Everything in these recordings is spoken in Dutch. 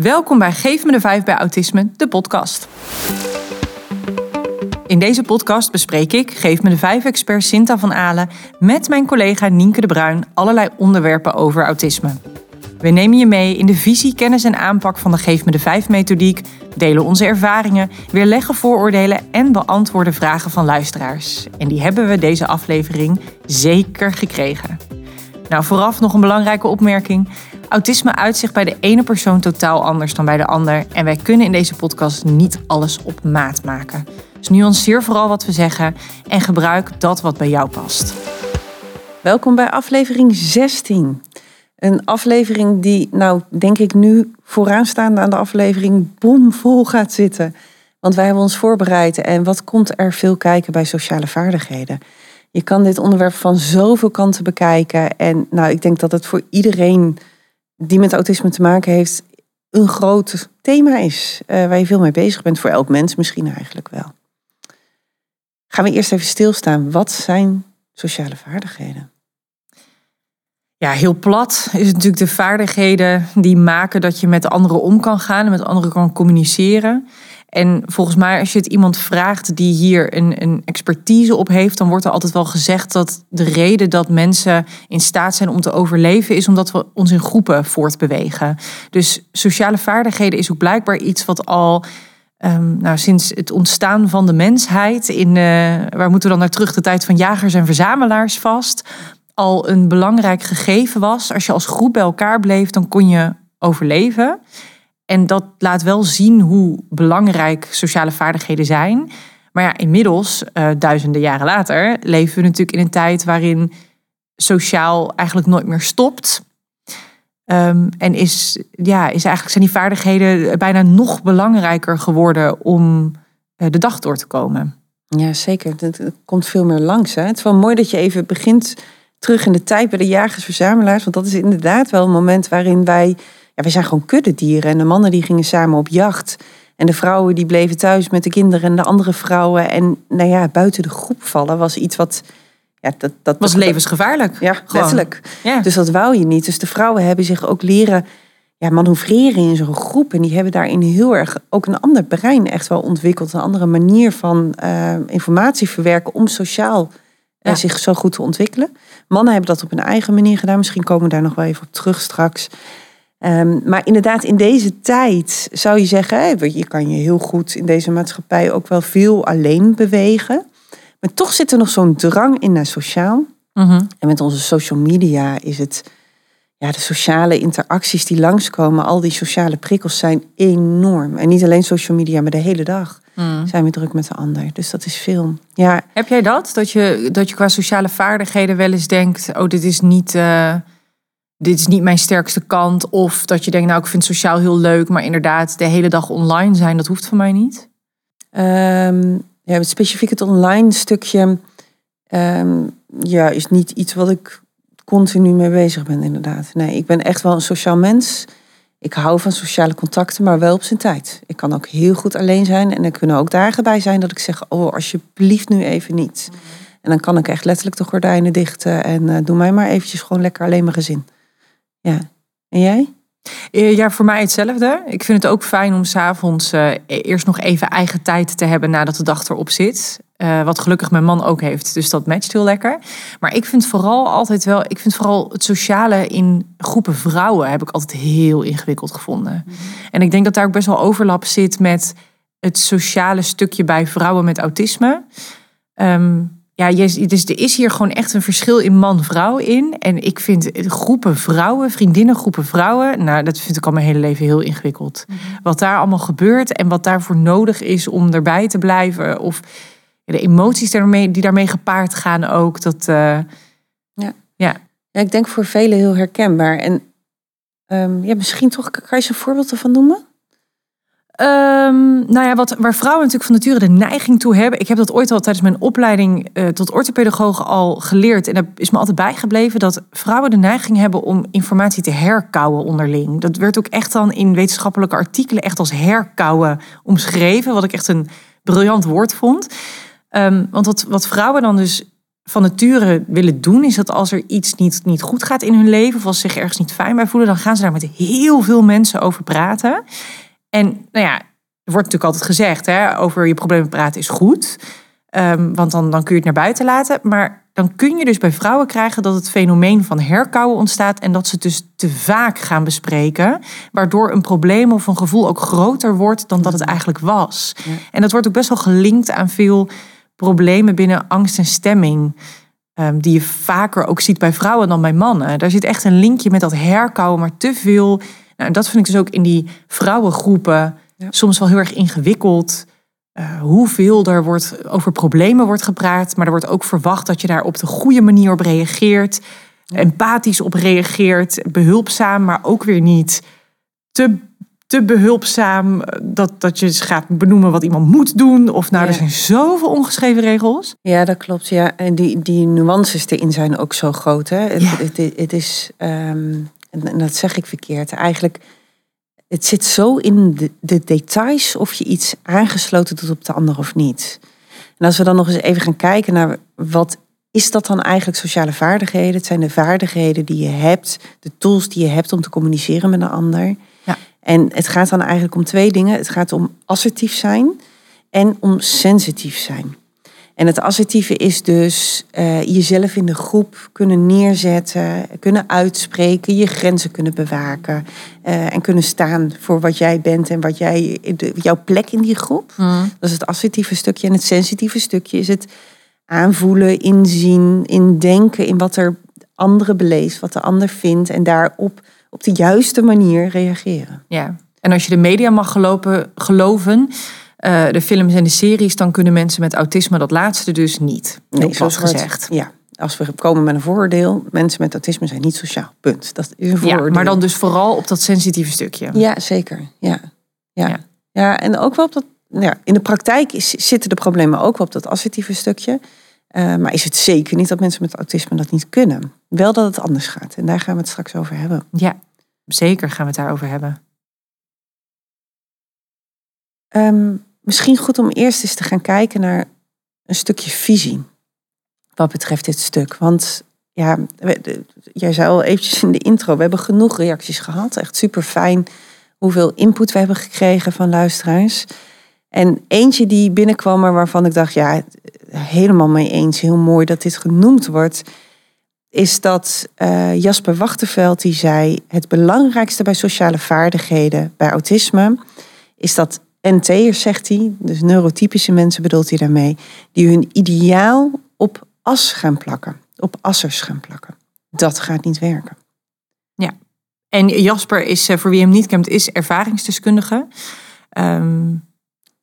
Welkom bij Geef me de 5 bij Autisme, de podcast. In deze podcast bespreek ik, Geef me de 5 expert Sinta van Alen, met mijn collega Nienke de Bruin allerlei onderwerpen over autisme. We nemen je mee in de visie, kennis en aanpak van de Geef me de 5 methodiek, delen onze ervaringen, weerleggen vooroordelen en beantwoorden vragen van luisteraars. En die hebben we deze aflevering zeker gekregen. Nou, vooraf nog een belangrijke opmerking. Autisme uitzicht bij de ene persoon totaal anders dan bij de ander. En wij kunnen in deze podcast niet alles op maat maken. Dus nuanceer vooral wat we zeggen en gebruik dat wat bij jou past. Welkom bij aflevering 16. Een aflevering die, nou, denk ik nu vooraanstaande aan de aflevering bomvol gaat zitten. Want wij hebben ons voorbereid en wat komt er veel kijken bij sociale vaardigheden? Je kan dit onderwerp van zoveel kanten bekijken. En nou, ik denk dat het voor iedereen die met autisme te maken heeft, een groot thema is. Uh, waar je veel mee bezig bent. Voor elk mens misschien eigenlijk wel. Gaan we eerst even stilstaan. Wat zijn sociale vaardigheden? Ja, heel plat is het natuurlijk de vaardigheden die maken dat je met anderen om kan gaan en met anderen kan communiceren. En volgens mij, als je het iemand vraagt die hier een, een expertise op heeft, dan wordt er altijd wel gezegd dat de reden dat mensen in staat zijn om te overleven, is omdat we ons in groepen voortbewegen. Dus sociale vaardigheden is ook blijkbaar iets wat al. Um, nou, sinds het ontstaan van de mensheid, in, uh, waar moeten we dan naar terug, de tijd van jagers en verzamelaars vast, al een belangrijk gegeven was. Als je als groep bij elkaar bleef, dan kon je overleven. En dat laat wel zien hoe belangrijk sociale vaardigheden zijn. Maar ja, inmiddels, uh, duizenden jaren later, leven we natuurlijk in een tijd waarin sociaal eigenlijk nooit meer stopt. Um, en is, ja, is eigenlijk zijn die vaardigheden bijna nog belangrijker geworden om uh, de dag door te komen. Ja, zeker. Het komt veel meer langs. Het is wel mooi dat je even begint terug in de tijd bij de jagers-verzamelaars. Want dat is inderdaad wel een moment waarin wij ja, we zijn gewoon kuddedieren. En de mannen die gingen samen op jacht. En de vrouwen die bleven thuis met de kinderen en de andere vrouwen. En nou ja, buiten de groep vallen was iets wat. Ja, dat, dat was levensgevaarlijk. Ja, gewoon. letterlijk. Ja. Dus dat wou je niet. Dus de vrouwen hebben zich ook leren ja, manoeuvreren in zo'n groep. En die hebben daarin heel erg ook een ander brein echt wel ontwikkeld. Een andere manier van uh, informatie verwerken om sociaal uh, zich zo goed te ontwikkelen. Mannen hebben dat op hun eigen manier gedaan. Misschien komen we daar nog wel even op terug straks. Um, maar inderdaad, in deze tijd zou je zeggen, je kan je heel goed in deze maatschappij ook wel veel alleen bewegen. Maar toch zit er nog zo'n drang in naar sociaal. Mm -hmm. En met onze social media is het, ja, de sociale interacties die langskomen, al die sociale prikkels zijn enorm. En niet alleen social media, maar de hele dag mm. zijn we druk met de ander. Dus dat is veel. Ja. Heb jij dat? Dat je, dat je qua sociale vaardigheden wel eens denkt, oh, dit is niet. Uh dit is niet mijn sterkste kant. Of dat je denkt, nou, ik vind sociaal heel leuk, maar inderdaad, de hele dag online zijn, dat hoeft voor mij niet. Um, ja, specifiek het online stukje um, ja, is niet iets wat ik continu mee bezig ben, inderdaad. Nee, ik ben echt wel een sociaal mens. Ik hou van sociale contacten, maar wel op zijn tijd. Ik kan ook heel goed alleen zijn en er kunnen ook dagen bij zijn dat ik zeg, oh, alsjeblieft nu even niet. En dan kan ik echt letterlijk de gordijnen dichten en uh, doe mij maar eventjes gewoon lekker alleen mijn gezin. Ja. En jij? Eh, ja, voor mij hetzelfde. Ik vind het ook fijn om s'avonds uh, eerst nog even eigen tijd te hebben nadat de dag erop zit. Uh, wat gelukkig mijn man ook heeft. Dus dat matcht heel lekker. Maar ik vind vooral altijd wel, ik vind vooral het sociale in groepen vrouwen heb ik altijd heel ingewikkeld gevonden. Mhm. En ik denk dat daar ook best wel overlap zit met het sociale stukje bij vrouwen met autisme. Um, ja, dus er is hier gewoon echt een verschil in man-vrouw in. En ik vind groepen vrouwen, vriendinnengroepen vrouwen, nou, dat vind ik al mijn hele leven heel ingewikkeld. Mhm. Wat daar allemaal gebeurt en wat daarvoor nodig is om erbij te blijven. Of de emoties daarmee, die daarmee gepaard gaan ook. Dat, uh, ja. Ja. ja, ik denk voor velen heel herkenbaar. En um, ja, misschien toch, kan je eens een voorbeeld ervan noemen? Um, nou ja, wat, waar vrouwen natuurlijk van nature de neiging toe hebben. Ik heb dat ooit al tijdens mijn opleiding uh, tot orthopedagoog al geleerd. En dat is me altijd bijgebleven dat vrouwen de neiging hebben om informatie te herkauwen onderling. Dat werd ook echt dan in wetenschappelijke artikelen echt als herkauwen omschreven. Wat ik echt een briljant woord vond. Um, want wat, wat vrouwen dan dus van nature willen doen, is dat als er iets niet, niet goed gaat in hun leven, of als ze zich ergens niet fijn bij voelen, dan gaan ze daar met heel veel mensen over praten. En nou ja, er wordt natuurlijk altijd gezegd, hè, over je problemen praten is goed. Um, want dan, dan kun je het naar buiten laten. Maar dan kun je dus bij vrouwen krijgen dat het fenomeen van herkauwen ontstaat en dat ze het dus te vaak gaan bespreken, waardoor een probleem of een gevoel ook groter wordt dan dat het eigenlijk was. En dat wordt ook best wel gelinkt aan veel problemen binnen angst en stemming. Um, die je vaker ook ziet bij vrouwen dan bij mannen. Daar zit echt een linkje met dat herkauwen, maar te veel. Nou, dat vind ik dus ook in die vrouwengroepen soms wel heel erg ingewikkeld. Uh, hoeveel er wordt, over problemen wordt gepraat, maar er wordt ook verwacht dat je daar op de goede manier op reageert, empathisch op reageert, behulpzaam, maar ook weer niet te, te behulpzaam dat, dat je gaat benoemen wat iemand moet doen. Of nou, er zijn zoveel ongeschreven regels. Ja, dat klopt. Ja. En die, die nuances erin zijn ook zo groot. Hè? Het, het, het, is, um, en dat zeg ik verkeerd, eigenlijk het zit zo in de, de, details of je iets aangesloten doet op de ander of niet. En als we dan nog eens even gaan kijken naar wat is dat dan eigenlijk sociale vaardigheden? Het zijn de vaardigheden die je hebt, de tools die je hebt om te communiceren met een ander. Ja. En het gaat dan eigenlijk om twee dingen. Het gaat om assertief zijn en om sensitief zijn. En het assertieve is dus uh, jezelf in de groep kunnen neerzetten, kunnen uitspreken, je grenzen kunnen bewaken uh, en kunnen staan voor wat jij bent en wat jij, de, jouw plek in die groep. Mm. Dat is het assertieve stukje. En het sensitieve stukje is het aanvoelen, inzien, indenken in wat er andere beleeft, wat de ander vindt en daarop op de juiste manier reageren. Ja, en als je de media mag gelopen, geloven uh, de films en de series, dan kunnen mensen met autisme dat laatste dus niet. Nee, zoals gezegd. ja, als we komen met een vooroordeel, mensen met autisme zijn niet sociaal. Punt. Dat is een vooroordeel. Ja, maar dan dus vooral op dat sensitieve stukje. Ja, zeker. Ja, ja. ja. en ook wel op dat. Ja, in de praktijk is, zitten de problemen ook wel op dat assertieve stukje. Uh, maar is het zeker niet dat mensen met autisme dat niet kunnen. Wel dat het anders gaat. En daar gaan we het straks over hebben. Ja, zeker gaan we het daarover hebben. Um, misschien goed om eerst eens te gaan kijken naar een stukje visie. Wat betreft dit stuk. Want ja, jij zei al eventjes in de intro, we hebben genoeg reacties gehad. Echt super fijn hoeveel input we hebben gekregen van luisteraars. En eentje die binnenkwam, maar waarvan ik dacht, ja, helemaal mee eens, heel mooi dat dit genoemd wordt, is dat uh, Jasper Wachterveld die zei: het belangrijkste bij sociale vaardigheden, bij autisme, is dat NT'ers, zegt hij, dus neurotypische mensen bedoelt hij daarmee, die hun ideaal op as gaan plakken, op assers gaan plakken. Dat gaat niet werken. Ja, en Jasper is, eh, voor wie hem niet kent, is ervaringsdeskundige. Um,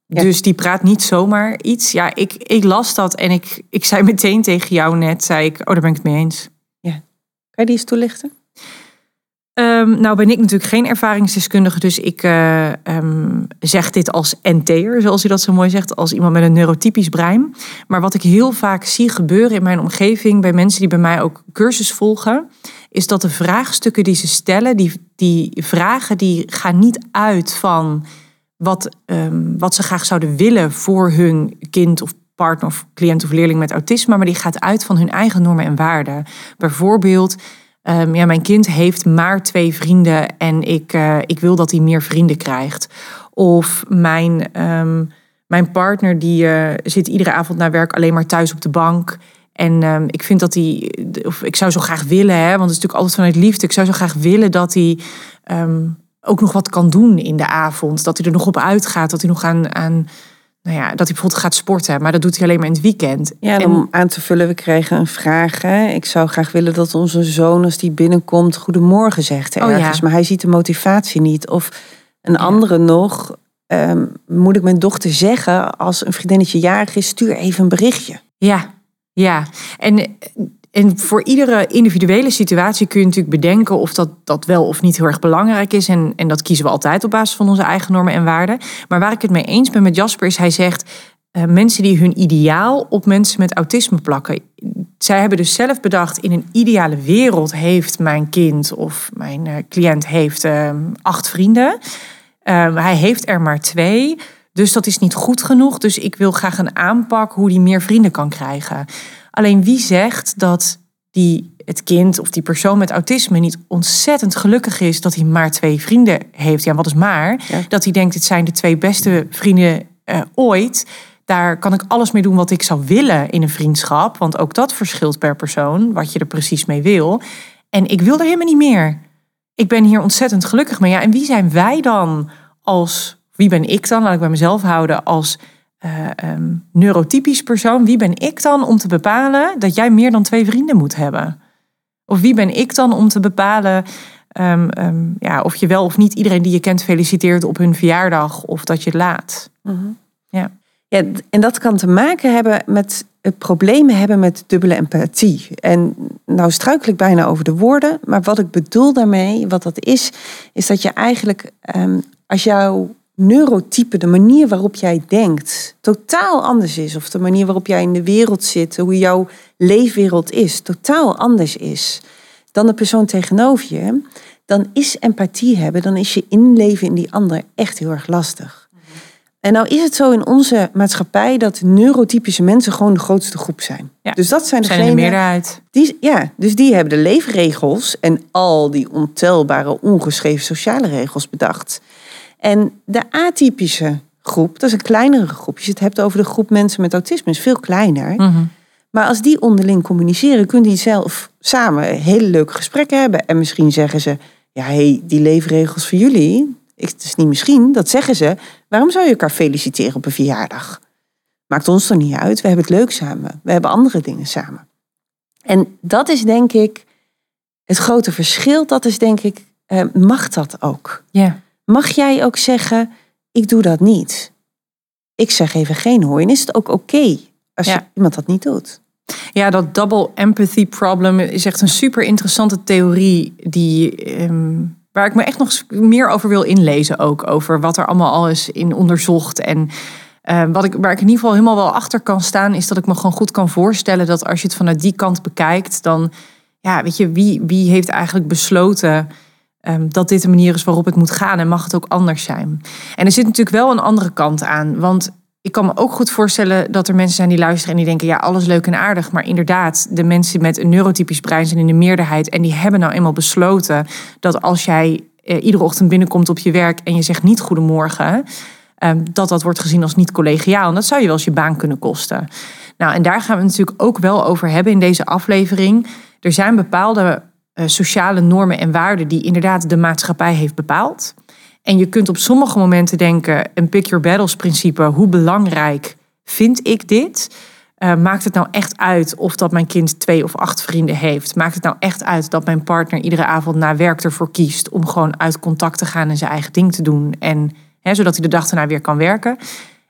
Dus die praat niet zomaar iets. Ja, ik, ik las dat en ik, ik zei meteen tegen jou net, zei ik, oh, daar ben ik het mee eens. Ja. Kan je die eens toelichten? Um, nou ben ik natuurlijk geen ervaringsdeskundige, dus ik uh, um, zeg dit als NT'er, zoals u dat zo mooi zegt, als iemand met een neurotypisch brein. Maar wat ik heel vaak zie gebeuren in mijn omgeving, bij mensen die bij mij ook cursus volgen, is dat de vraagstukken die ze stellen, die, die vragen, die gaan niet uit van wat, um, wat ze graag zouden willen voor hun kind of partner of cliënt of leerling met autisme, maar die gaat uit van hun eigen normen en waarden. Bijvoorbeeld, Um, ja, mijn kind heeft maar twee vrienden en ik, uh, ik wil dat hij meer vrienden krijgt. Of mijn, um, mijn partner die uh, zit iedere avond na werk alleen maar thuis op de bank. En um, ik vind dat hij, of ik zou zo graag willen, hè, want het is natuurlijk altijd vanuit liefde. Ik zou zo graag willen dat hij ook nog wat kan doen in de avond. Dat hij er nog op uitgaat, dat hij nog aan, aan nou ja, dat hij bijvoorbeeld gaat sporten, maar dat doet hij alleen maar in het weekend. Ja, en om aan te vullen, we kregen een vraag. Hè? Ik zou graag willen dat onze zoon, als die binnenkomt, goedemorgen zegt oh, ergens. Ja. Maar hij ziet de motivatie niet. Of een andere nog, um, moet ik mijn dochter zeggen, als een vriendinnetje jarig is, stuur even een berichtje. Ja, ja. En en voor iedere individuele situatie kun je natuurlijk bedenken of dat, dat wel of niet heel erg belangrijk is. En, en dat kiezen we altijd op basis van onze eigen normen en waarden. Maar waar ik het mee eens ben met Jasper is, hij zegt. Uh, mensen die hun ideaal op mensen met autisme plakken. Zij hebben dus zelf bedacht, in een ideale wereld heeft mijn kind of mijn uh, cliënt heeft uh, acht vrienden. hij heeft er maar twee. Dus dat is niet goed genoeg. Dus ik wil graag een aanpak hoe die meer vrienden kan krijgen. Alleen wie zegt dat die, het kind of die persoon met autisme niet ontzettend gelukkig is dat hij maar twee vrienden heeft? Ja, wat is maar? Dat hij denkt, het zijn de twee beste vrienden uh, ooit. Daar kan ik alles mee doen wat ik zou willen in een vriendschap. Want ook dat verschilt per persoon, wat je er precies mee wil. En ik wil er helemaal niet meer. Ik ben hier ontzettend gelukkig mee. Ja, en wie zijn wij dan als, wie ben ik dan, laat ik bij mezelf houden, als uh, neurotypisch persoon. Wie ben ik dan om te bepalen dat jij meer dan twee vrienden moet hebben? Of wie ben ik dan om te bepalen um, um, ja, of je wel of niet iedereen die je kent feliciteert op hun verjaardag of dat je het laat? Uh Ja. Ja, en dat kan te maken hebben met het problemen hebben met dubbele empathie. En nou struikel ik bijna over de woorden, maar wat ik bedoel daarmee, wat dat is, is dat je eigenlijk als jouw neurotype, de manier waarop jij denkt, totaal anders is. Of de manier waarop jij in de wereld zit, hoe jouw leefwereld is, totaal anders is dan de persoon tegenover je. Dan is empathie hebben, dan is je inleven in die ander echt heel erg lastig. En nou is het zo in onze maatschappij dat neurotypische mensen gewoon de grootste groep zijn. Ja, dus dat zijn, zijn de meerderheid. Die, ja, dus die hebben de leefregels en al die ontelbare ongeschreven sociale regels bedacht. En de atypische groep, dat is een kleinere groep. Als je het hebt over de groep mensen met autisme, is veel kleiner. Mhm. Maar als die onderling communiceren, kunnen die zelf samen hele leuke gesprekken hebben. En misschien zeggen ze, ja, hey, die leefregels voor jullie, het is niet misschien, dat zeggen ze. Waarom zou je elkaar feliciteren op een verjaardag? Maakt ons er niet uit, we hebben het leuk samen. We hebben andere dingen samen. En dat is denk ik het grote verschil. Dat is denk ik, eh, mag dat ook? Ja. Mag jij ook zeggen, ik doe dat niet? Ik zeg even geen hoor. En is het ook oké als je, iemand dat niet doet? Ja, dat double empathy problem is echt een super interessante theorie die, ehm, waar ik me echt nog meer over wil inlezen ook. Over wat er allemaal al is in onderzocht. En uh, wat ik, waar ik in ieder geval helemaal wel achter kan staan, is dat ik me gewoon goed kan voorstellen dat als je het vanuit die kant bekijkt, dan, ja, weet je, wie, wie heeft eigenlijk besloten Ehm, dat dit de manier is waarop het moet gaan en mag het ook anders zijn. En er zit natuurlijk wel een andere kant aan. Want ik kan me ook goed voorstellen dat er mensen zijn die luisteren en die denken: ja, alles leuk en aardig. Maar inderdaad, de mensen met een neurotypisch brein zijn in de meerderheid. En die hebben nou eenmaal besloten dat als jij eh, iedere ochtend binnenkomt op je werk en je zegt niet goedemorgen. Um, dat dat wordt gezien als niet collegiaal. En dat zou je wel eens je baan kunnen kosten. Nou, en daar gaan we het natuurlijk ook wel over hebben in deze aflevering. Er zijn bepaalde sociale normen en waarden die inderdaad de maatschappij heeft bepaald. En je kunt op sommige momenten denken, een pick your battles principe, hoe belangrijk vind ik dit? Uh, maakt het nou echt uit of dat mijn kind twee of acht vrienden heeft? Maakt het nou echt uit dat mijn partner iedere avond na werk ervoor kiest om gewoon uit contact te gaan en zijn eigen ding te doen? En hè, zodat hij de dag daarna weer kan werken.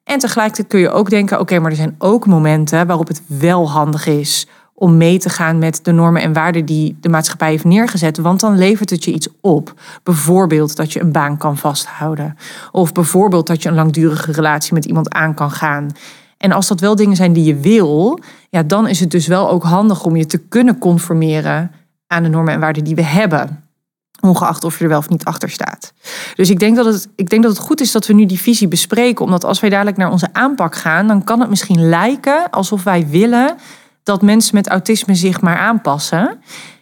En tegelijkertijd kun je ook denken: oké, maar er zijn ook momenten waarop het wel handig is om mee te gaan met de normen en waarden die de maatschappij heeft neergezet. Want dan levert het je iets op. Bijvoorbeeld dat je een baan kan vasthouden. Of bijvoorbeeld dat je een langdurige relatie met iemand aan kan gaan. En als dat wel dingen zijn die je wil, ja, dan is het dus wel ook handig om je te kunnen conformeren aan de normen en waarden die we hebben. Ongeacht of je er wel of niet achter staat. Dus ik denk, dat het, ik denk dat het goed is dat we nu die visie bespreken. Omdat als wij dadelijk naar onze aanpak gaan, dan kan het misschien lijken alsof wij willen dat mensen met autisme zich maar aanpassen.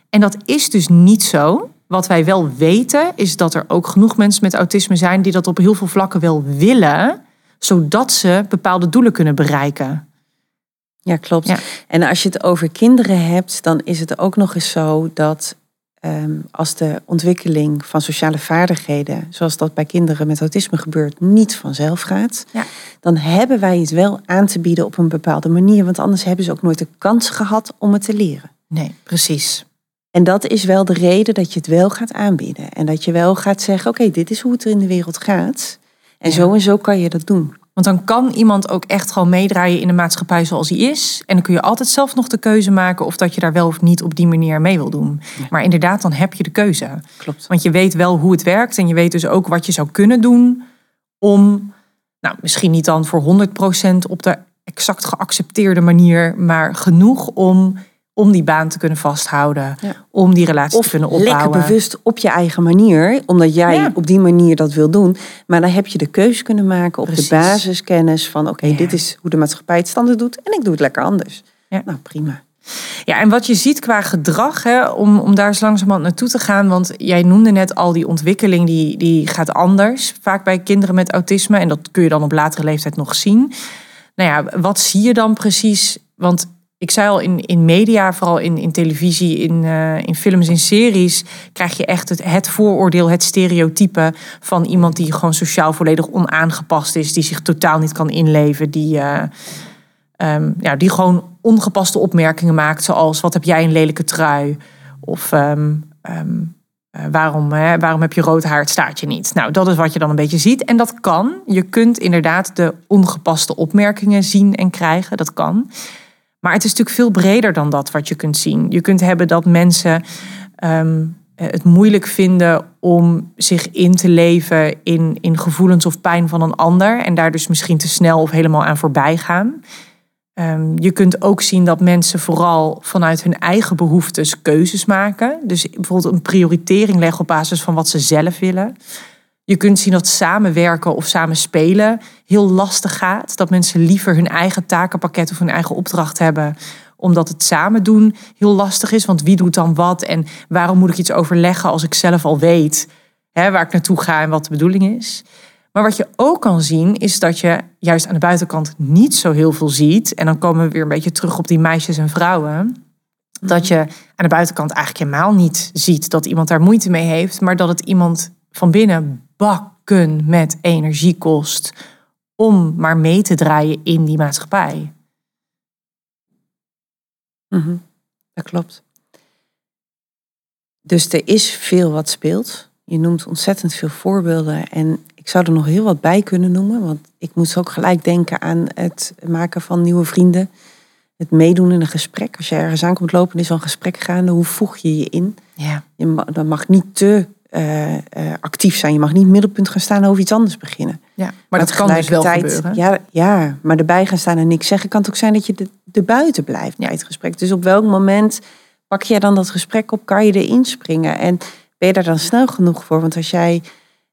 En dat is dus niet zo. Wat wij wel weten, is dat er ook genoeg mensen met autisme zijn die dat op heel veel vlakken wel willen, zodat ze bepaalde doelen kunnen bereiken. Ja, klopt. En als je het over kinderen hebt, dan is het ook nog eens zo dat Ehm, als de ontwikkeling van sociale vaardigheden, zoals dat bij kinderen met autisme gebeurt, niet vanzelf gaat, ja. dan hebben wij het wel aan te bieden op een bepaalde manier. Want anders hebben ze ook nooit de kans gehad om het te leren. Nee, precies. En dat is wel de reden dat je het wel gaat aanbieden. En dat je wel gaat zeggen: oké, dit is hoe het er in de wereld gaat. En zo en zo kan je dat doen. Want dan kan iemand ook echt gewoon meedraaien in de maatschappij zoals hij is. En dan kun je altijd zelf nog de keuze maken of dat je daar wel of niet op die manier mee wil doen. Maar inderdaad, dan heb je de keuze. Klopt. Want je weet wel hoe het werkt en je weet dus ook wat je zou kunnen doen om, nou misschien niet dan voor 100% op de exact geaccepteerde manier, maar genoeg om om die baan te kunnen vasthouden, om die relatie te kunnen opbouwen. Lekker bewust op je eigen manier, omdat jij op die manier dat wil doen. Maar dan heb je de keuze kunnen maken op de basiskennis van: oké, dit is hoe de maatschappij het standaard doet en ik doe het lekker anders. Nou, prima. Ja, en wat je ziet qua gedrag, hè, om, om daar eens langzamerhand naartoe te gaan. Want jij noemde net al die ontwikkeling, die, die gaat anders. Vaak bij kinderen met autisme. En dat kun je dan op latere leeftijd nog zien. Nou ja, wat zie je dan precies? Want ik zei al, in, in media, vooral in, in televisie, in, uh, in films, in series, krijg je echt het, vooroordeel, het stereotype van iemand die gewoon sociaal volledig onaangepast is, die zich totaal niet kan inleven, die, uh, um, ja, die gewoon ongepaste opmerkingen maakt, zoals wat heb jij een lelijke trui? Of um, um, uh, waarom, hè, waarom heb je rood haar, het staat je niet? Nou, dat is wat je dan een beetje ziet. En dat kan. Je kunt inderdaad de ongepaste opmerkingen zien en krijgen. Dat kan. Maar het is natuurlijk veel breder dan dat wat je kunt zien. Je kunt hebben dat mensen um, het moeilijk vinden om zich in te leven in, in gevoelens of pijn van een ander. En daar dus misschien te snel of helemaal aan voorbij gaan. Um, je kunt ook zien dat mensen vooral vanuit hun eigen behoeftes keuzes maken. Dus bijvoorbeeld een prioritering leggen op basis van wat ze zelf willen. Je kunt zien dat samenwerken of samen spelen heel lastig gaat. Dat mensen liever hun eigen takenpakket of hun eigen opdracht hebben omdat het samen doen heel lastig is. Want wie doet dan wat en waarom moet ik iets overleggen als ik zelf al weet hè, waar ik naartoe ga en wat de bedoeling is. Maar wat je ook kan zien is dat je juist aan de buitenkant niet zo heel veel ziet. En dan komen we weer een beetje terug op die meisjes en vrouwen. Dat je aan de buitenkant eigenlijk helemaal niet ziet dat iemand daar moeite mee heeft. Maar dat het iemand van binnen bakken met energie kost om maar mee te draaien in die maatschappij. Mm Dat klopt. Dus er is veel wat speelt. Je noemt ontzettend veel voorbeelden. En ik zou er nog heel wat bij kunnen noemen. Want ik moest ook gelijk denken aan het maken van nieuwe vrienden. Het meedoen in een gesprek. Als je ergens aan komt lopen en is al een gesprek gaande, hoe voeg je je in? Ja. Je mag, dat mag niet te uh, uh, actief zijn. Je mag niet middelpunt gaan staan en over iets anders beginnen. Ja, maar, dat kan dus wel gebeuren. Ja, ja, maar erbij gaan staan en niks zeggen kan het ook zijn dat je de, de buiten blijft bij het gesprek. Dus op welk moment pak jij dan dat gesprek op? Kan je erin springen? En ben je daar dan snel genoeg voor? Want als jij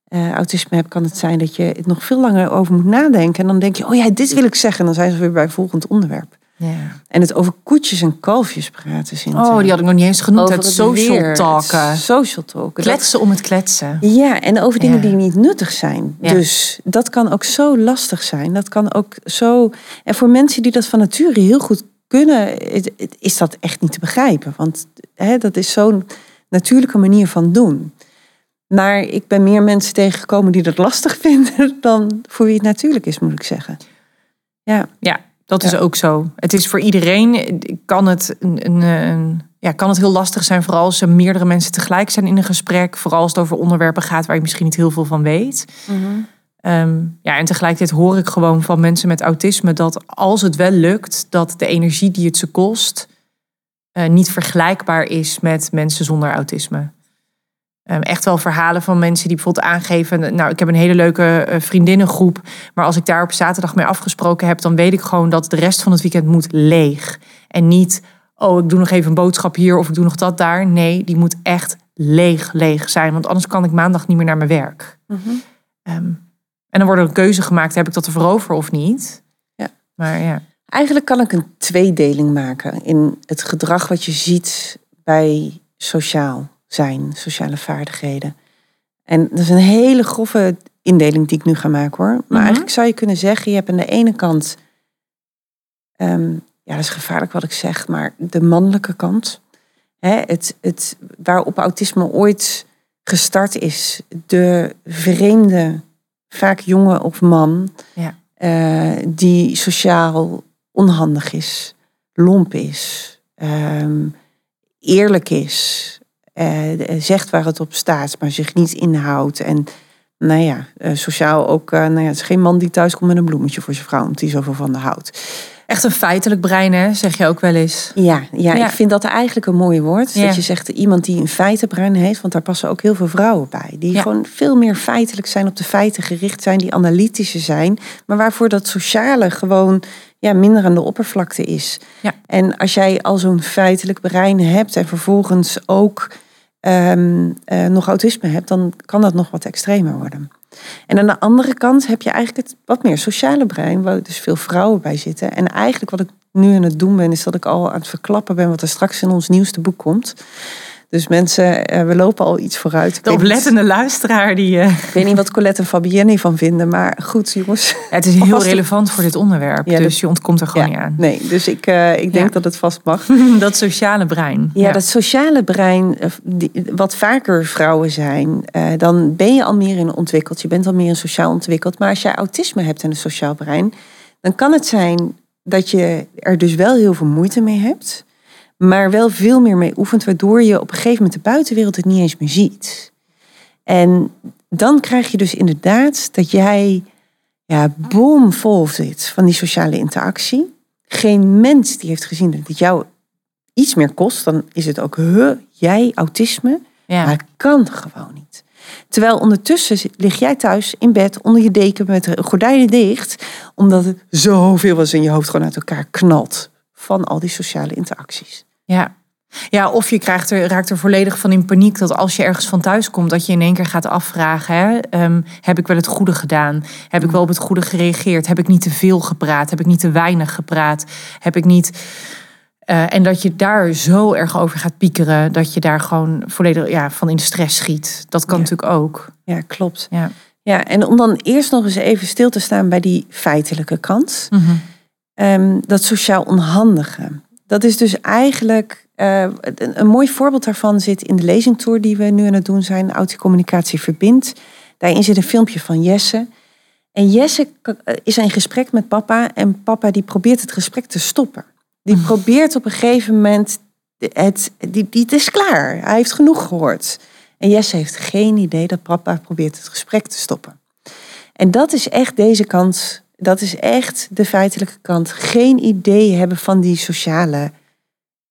uh, autisme hebt, kan het zijn dat je het nog veel langer over moet nadenken. En dan denk je, oh ja, dit wil ik zeggen. En dan zijn ze weer bij volgend onderwerp. Ja. En het over koetjes en kalfjes praten. Oh, die had ik nog niet eens genoemd. Over het social weer, talken. social talken. Kletsen om het kletsen. Ja, en over dingen ja. die niet nuttig zijn. Ja. Dus dat kan ook zo lastig zijn. Dat kan ook zo... En voor mensen die dat van nature heel goed kunnen... is dat echt niet te begrijpen. Want hè, dat is zo'n natuurlijke manier van doen. Maar ik ben meer mensen tegengekomen die dat lastig vinden... dan voor wie het natuurlijk is, moet ik zeggen. Ja, ja dat is ook zo. Het is voor iedereen, kan het, een, een, een, ja, kan het heel lastig zijn, vooral als er meerdere mensen tegelijk zijn in een gesprek. Vooral als het over onderwerpen gaat waar je misschien niet heel veel van weet. Mm-hmm. Um, ja, en tegelijkertijd hoor ik gewoon van mensen met autisme dat als het wel lukt, dat de energie die het ze kost uh, niet vergelijkbaar is met mensen zonder autisme. Um, echt wel verhalen van mensen die bijvoorbeeld aangeven. Nou, ik heb een hele leuke uh, vriendinnengroep. Maar als ik daar op zaterdag mee afgesproken heb, dan weet ik gewoon dat de rest van het weekend moet leeg. En niet, oh, ik doe nog even een boodschap hier of ik doe nog dat daar. Nee, die moet echt leeg, leeg zijn. Want anders kan ik maandag niet meer naar mijn werk. Mm-hmm. Um, en dan wordt er een keuze gemaakt, heb ik dat ervoor over of niet? Ja. Maar ja. Eigenlijk kan ik een tweedeling maken in het gedrag wat je ziet bij sociaal zijn, sociale vaardigheden. En dat is een hele grove indeling die ik nu ga maken hoor. Maar Mhm. eigenlijk zou je kunnen zeggen, je hebt aan de ene kant, ehm, ja dat is gevaarlijk wat ik zeg, maar de mannelijke kant. Hè, het, het, waarop autisme ooit gestart is. De vreemde, vaak jongen of man, Ja. eh, die sociaal onhandig is, lomp is, ehm, eerlijk is, zegt waar het op staat, maar zich niet inhoudt. En nou ja, eh, sociaal ook, eh, nou ja, het is geen man die thuis komt met een bloemetje voor zijn vrouw, omdat hij zoveel van de houdt. Echt een feitelijk brein, hè? Zeg je ook wel eens. Ja, ja, Ja. ik vind dat eigenlijk een mooi woord. Ja. Dat je zegt iemand die een feitenbrein heeft, want daar passen ook heel veel vrouwen bij. Die Ja. gewoon veel meer feitelijk zijn, op de feiten gericht zijn, die analytische zijn. Maar waarvoor dat sociale gewoon ja, minder aan de oppervlakte is. Ja. En als jij al zo'n feitelijk brein hebt en vervolgens ook ehm, eh, nog autisme hebt, dan kan dat nog wat extremer worden. En aan de andere kant heb je eigenlijk het wat meer sociale brein, waar dus veel vrouwen bij zitten. En eigenlijk wat ik nu aan het doen ben, is dat ik al aan het verklappen ben wat er straks in ons nieuwste boek komt. Dus mensen, eh, we lopen al iets vooruit. de oplettende luisteraar die... Uh... Ik weet niet wat Colette en Fabienne van vinden, maar goed jongens. het is heel relevant voor dit onderwerp, dus je ontkomt er gewoon niet aan. Nee, dus ik, uh, ik denk dat het vast mag. dat sociale brein. Ja, dat sociale brein, wat vaker vrouwen zijn, dan ben je al meer in ontwikkeld. Je bent al meer in sociaal ontwikkeld. Maar als jij autisme hebt en een sociaal brein, dan kan het zijn dat je er dus wel heel veel moeite mee hebt maar wel veel meer mee oefent, waardoor je op een gegeven moment de buitenwereld het niet eens meer ziet. En dan krijg je dus inderdaad dat jij ja, bomvol zit van die sociale interactie. Geen mens die heeft gezien dat het jou iets meer kost, dan is het ook, huh, jij, autisme. Ja. Maar het kan gewoon niet. Terwijl ondertussen lig jij thuis in bed onder je deken met de gordijnen dicht, omdat het zoveel was in je hoofd gewoon uit elkaar knalt van al die sociale interacties. Ja. Ja, of je krijgt er, raakt er volledig van in paniek dat als je ergens van thuis komt, dat je in één keer gaat afvragen: hè, ehm, heb ik wel het goede gedaan? Heb ik wel op het goede gereageerd? Heb ik niet te veel gepraat? Heb ik niet te weinig gepraat? Heb ik niet. Uh, en dat je daar zo erg over gaat piekeren, dat je daar gewoon volledig ja, van in de stress schiet. Dat kan natuurlijk ook. Ja, klopt. Ja. ja, en om dan eerst nog eens even stil te staan bij die feitelijke kant. Mm dat sociaal onhandige dat is dus eigenlijk uh, een, mooi voorbeeld daarvan zit in de lezingtour die we nu aan het doen zijn, Autocommunicatie verbindt. Daarin zit een filmpje van Jesse. En Jesse is in gesprek met papa en papa die probeert het gesprek te stoppen. Die mhm. probeert op een gegeven moment, het, die, die, het is klaar, hij heeft genoeg gehoord. En Jesse heeft geen idee dat papa probeert het gesprek te stoppen. En dat is echt deze kant dat is echt de feitelijke kant. Geen idee hebben van die sociale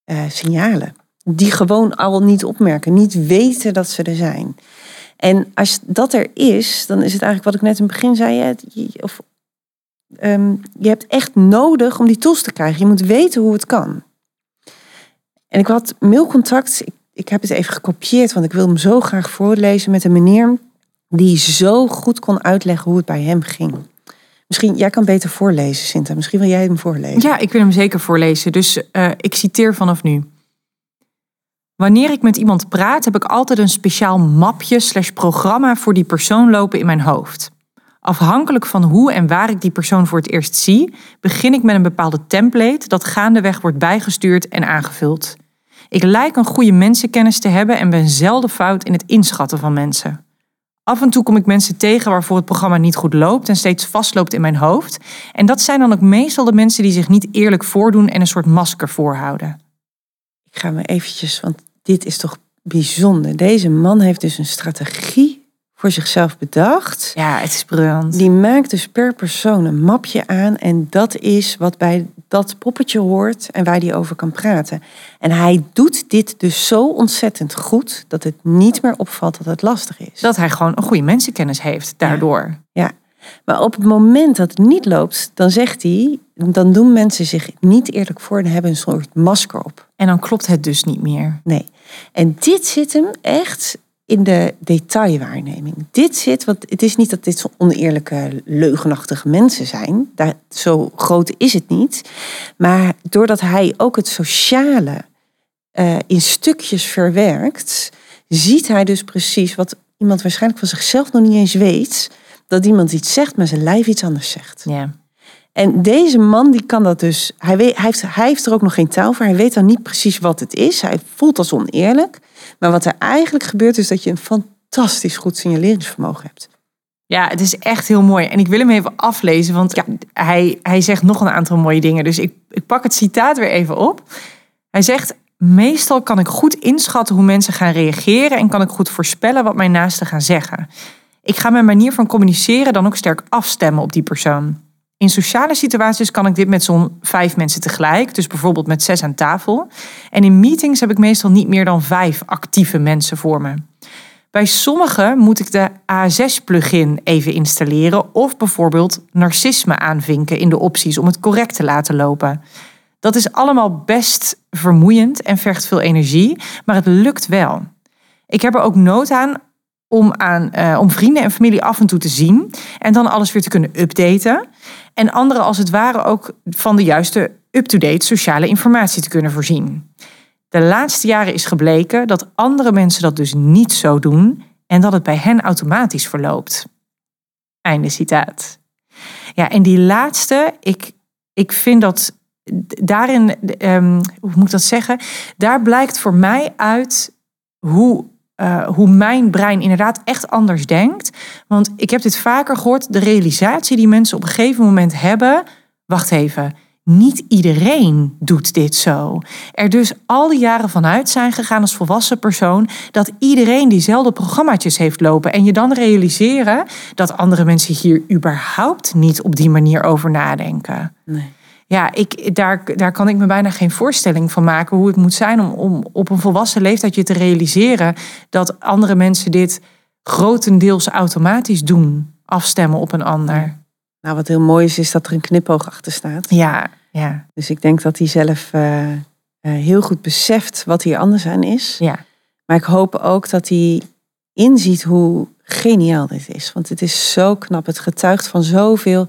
uh, signalen. Die gewoon al niet opmerken, niet weten dat ze er zijn. En als dat er is, dan is het eigenlijk wat ik net in het begin zei. Of, um, je hebt echt nodig om die tools te krijgen. Je moet weten hoe het kan. En ik had mailcontact, ik, ik heb het even gekopieerd, want ik wil hem zo graag voorlezen met een meneer die zo goed kon uitleggen hoe het bij hem ging. Misschien, jij kan beter voorlezen, Sinta. Misschien wil jij hem voorlezen. Ja, ik wil hem zeker voorlezen. Dus uh, ik citeer vanaf nu. Wanneer ik met iemand praat, heb ik altijd een speciaal mapje slash programma voor die persoon lopen in mijn hoofd. Afhankelijk van hoe en waar ik die persoon voor het eerst zie, begin ik met een bepaalde template dat gaandeweg wordt bijgestuurd en aangevuld. Ik lijk een goede mensenkennis te hebben en ben zelden fout in het inschatten van mensen. Af en toe kom ik mensen tegen waarvoor het programma niet goed loopt en steeds vastloopt in mijn hoofd. En dat zijn dan ook meestal de mensen die zich niet eerlijk voordoen en een soort masker voorhouden. Ik ga me eventjes, want dit is toch bijzonder. Deze man heeft dus een strategie voor zichzelf bedacht. Ja, het is briljant. Die maakt dus per persoon een mapje aan en dat is wat bij dat poppetje hoort en waar hij over kan praten. En hij doet dit dus zo ontzettend goed dat het niet meer opvalt dat het lastig is. Dat hij gewoon een goede mensenkennis heeft daardoor. Ja. Maar op het moment dat het niet loopt, dan zegt hij, dan doen mensen zich niet eerlijk voor en hebben een soort masker op. En dan klopt het dus niet meer. Nee. En dit zit hem echt in de detailwaarneming. Dit zit, want het is niet dat dit zo oneerlijke, leugenachtige mensen zijn. Daar, zo groot is het niet. Maar doordat hij ook het sociale uh, in stukjes verwerkt, ziet hij dus precies wat iemand waarschijnlijk van zichzelf nog niet eens weet. Dat iemand iets zegt, maar zijn lijf iets anders zegt. Ja. En deze man die kan dat dus. Hij, weet, hij, heeft, hij heeft er ook nog geen taal voor. Hij weet dan niet precies wat het is. Hij voelt als oneerlijk. Maar wat er eigenlijk gebeurt is dat je een fantastisch goed signaleringsvermogen hebt. Ja, het is echt heel mooi. En ik wil hem even aflezen, want hij, hij zegt nog een aantal mooie dingen. Dus ik, ik pak het citaat weer even op. Hij zegt, meestal kan ik goed inschatten hoe mensen gaan reageren en kan ik goed voorspellen wat mijn naasten gaan zeggen. Ik ga mijn manier van communiceren dan ook sterk afstemmen op die persoon. In sociale situaties kan ik dit met zo'n vijf mensen tegelijk, dus bijvoorbeeld met zes aan tafel. En in meetings heb ik meestal niet meer dan vijf actieve mensen voor me. Bij sommigen moet ik de A6-plugin even installeren of bijvoorbeeld narcisme aanvinken in de opties om het correct te laten lopen. Dat is allemaal best vermoeiend en vergt veel energie, maar het lukt wel. Ik heb er ook nood aan om, aan, uh, om vrienden en familie af en toe te zien en dan alles weer te kunnen updaten. En anderen als het ware ook van de juiste up-to-date sociale informatie te kunnen voorzien. De laatste jaren is gebleken dat andere mensen dat dus niet zo doen en dat het bij hen automatisch verloopt. Einde citaat. Ja, en die laatste, ik, ik vind dat daarin, um, hoe moet ik dat zeggen? Daar blijkt voor mij uit hoe, uh, hoe mijn brein inderdaad echt anders denkt. Want ik heb dit vaker gehoord, de realisatie die mensen op een gegeven moment hebben. Wacht even, niet iedereen doet dit zo. Er dus al die jaren vanuit zijn gegaan als volwassen persoon dat iedereen diezelfde programmaatjes heeft lopen. En je dan realiseren dat andere mensen hier überhaupt niet op die manier over nadenken. Nee. Ja, ik, daar, daar kan ik me bijna geen voorstelling van maken hoe het moet zijn om, om op een volwassen leeftijd je te realiseren dat andere mensen dit grotendeels automatisch doen, afstemmen op een ander. Nou, wat heel mooi is, is dat er een knipoog achter staat. Ja, ja. Dus ik denk dat hij zelf uh, uh, heel goed beseft wat hier anders aan is. Ja. Maar ik hoop ook dat hij inziet hoe geniaal dit is. Want het is zo knap. Het getuigt van zoveel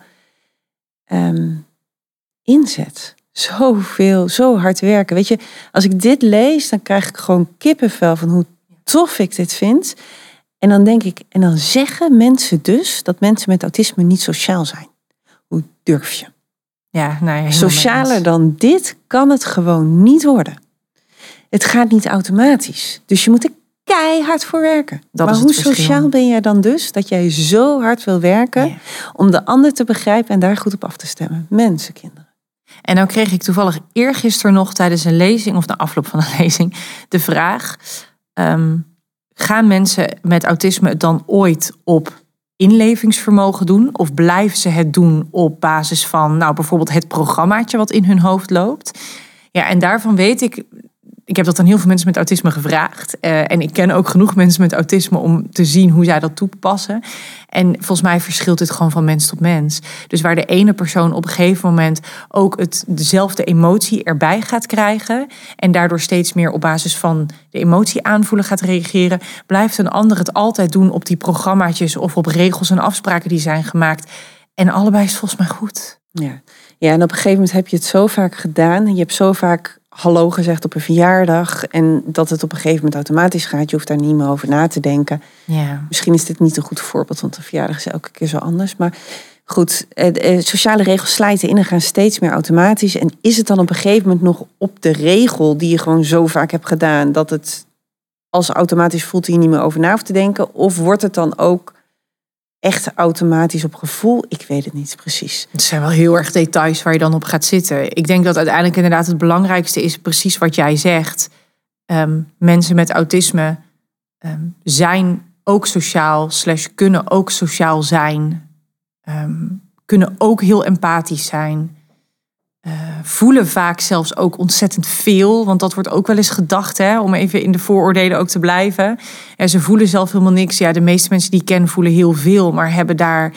um, inzet. Zoveel, zo hard werken. Weet je, als ik dit lees, dan krijg ik gewoon kippenvel van hoe tof ik dit vind. En dan denk ik, en dan zeggen mensen dus dat mensen met autisme niet sociaal zijn. Hoe durf je? Ja, nou Socialer dan dit kan het gewoon niet worden. Het gaat niet automatisch. Dus je moet er keihard voor werken. Dat maar hoe sociaal ben jij dan dus dat jij zo hard wil werken om de ander te begrijpen en daar goed op af te stemmen? Mensen, kinderen. En dan kreeg ik toevallig eergisteren nog tijdens een lezing of na afloop van een lezing de vraag: ehm, gaan mensen met autisme het dan ooit op inlevingsvermogen doen? Of blijven ze het doen op basis van, nou bijvoorbeeld het programmaatje wat in hun hoofd loopt? Ja, en daarvan weet ik ik heb dat aan heel veel mensen met autisme gevraagd. Uh, en ik ken ook genoeg mensen met autisme om te zien hoe zij dat toepassen. En volgens mij verschilt het gewoon van mens tot mens. Dus waar de ene persoon op een gegeven moment ook het, dezelfde emotie erbij gaat krijgen. En daardoor steeds meer op basis van de emotie aanvoelen gaat reageren. Blijft een ander het altijd doen op die programmaatjes of op regels en afspraken die zijn gemaakt. En allebei is volgens mij goed. Ja. ja, en op een gegeven moment heb je het zo vaak gedaan. Je hebt zo vaak hallo gezegd op een verjaardag. En dat het op een gegeven moment automatisch gaat. Je hoeft daar niet meer over na te denken. Ja. Misschien is dit niet een goed voorbeeld, want een verjaardag is elke keer zo anders. Maar goed, eh, sociale regels slijten in en gaan steeds meer automatisch. En is het dan op een gegeven moment nog op de regel die je gewoon zo vaak hebt gedaan, dat het als automatisch voelt, je niet meer over na hoeft te denken? Of wordt het dan ook echt automatisch op gevoel? Ik weet het niet precies. Het zijn wel heel erg details waar je dan op gaat zitten. Ik denk dat uiteindelijk inderdaad het belangrijkste is precies wat jij zegt. Ehm, mensen met autisme ehm, zijn ook sociaal, slash kunnen ook sociaal zijn, ehm, kunnen ook heel empathisch zijn. Uh, voelen vaak zelfs ook ontzettend veel. Want dat wordt ook wel eens gedacht, hè, om even in de vooroordelen ook te blijven. En ze voelen zelf helemaal niks. Ja, de meeste mensen die ik ken voelen heel veel, maar hebben daar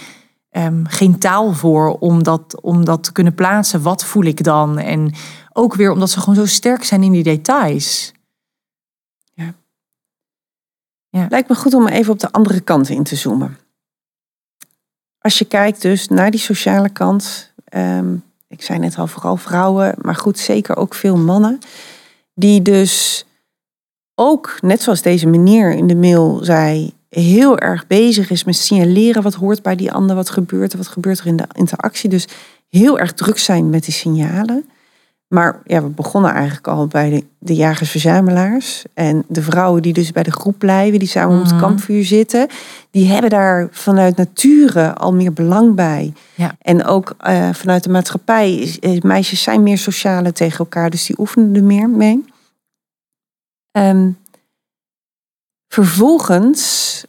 um, geen taal voor om dat, om dat te kunnen plaatsen. Wat voel ik dan? En ook weer omdat ze gewoon zo sterk zijn in die details. Ja. ja. Lijkt me goed om even op de andere kant in te zoomen. Als je kijkt dus naar die sociale kant. Um, ik zei net al, vooral vrouwen, maar goed, zeker ook veel mannen, die dus ook, net zoals deze meneer in de mail zei, heel erg bezig is met signaleren wat hoort bij die ander, wat gebeurt er, wat gebeurt er in de interactie. Dus heel erg druk zijn met die signalen. Maar ja, we begonnen eigenlijk al bij de, de jagers-verzamelaars. En de vrouwen die dus bij de groep blijven, die samen mm -hmm. op het mhm. kampvuur zitten, die hebben daar vanuit nature al meer belang bij. Ja. En ook uh, vanuit de maatschappij, meisjes zijn meer sociale tegen elkaar, dus die oefenen er meer mee. Um, vervolgens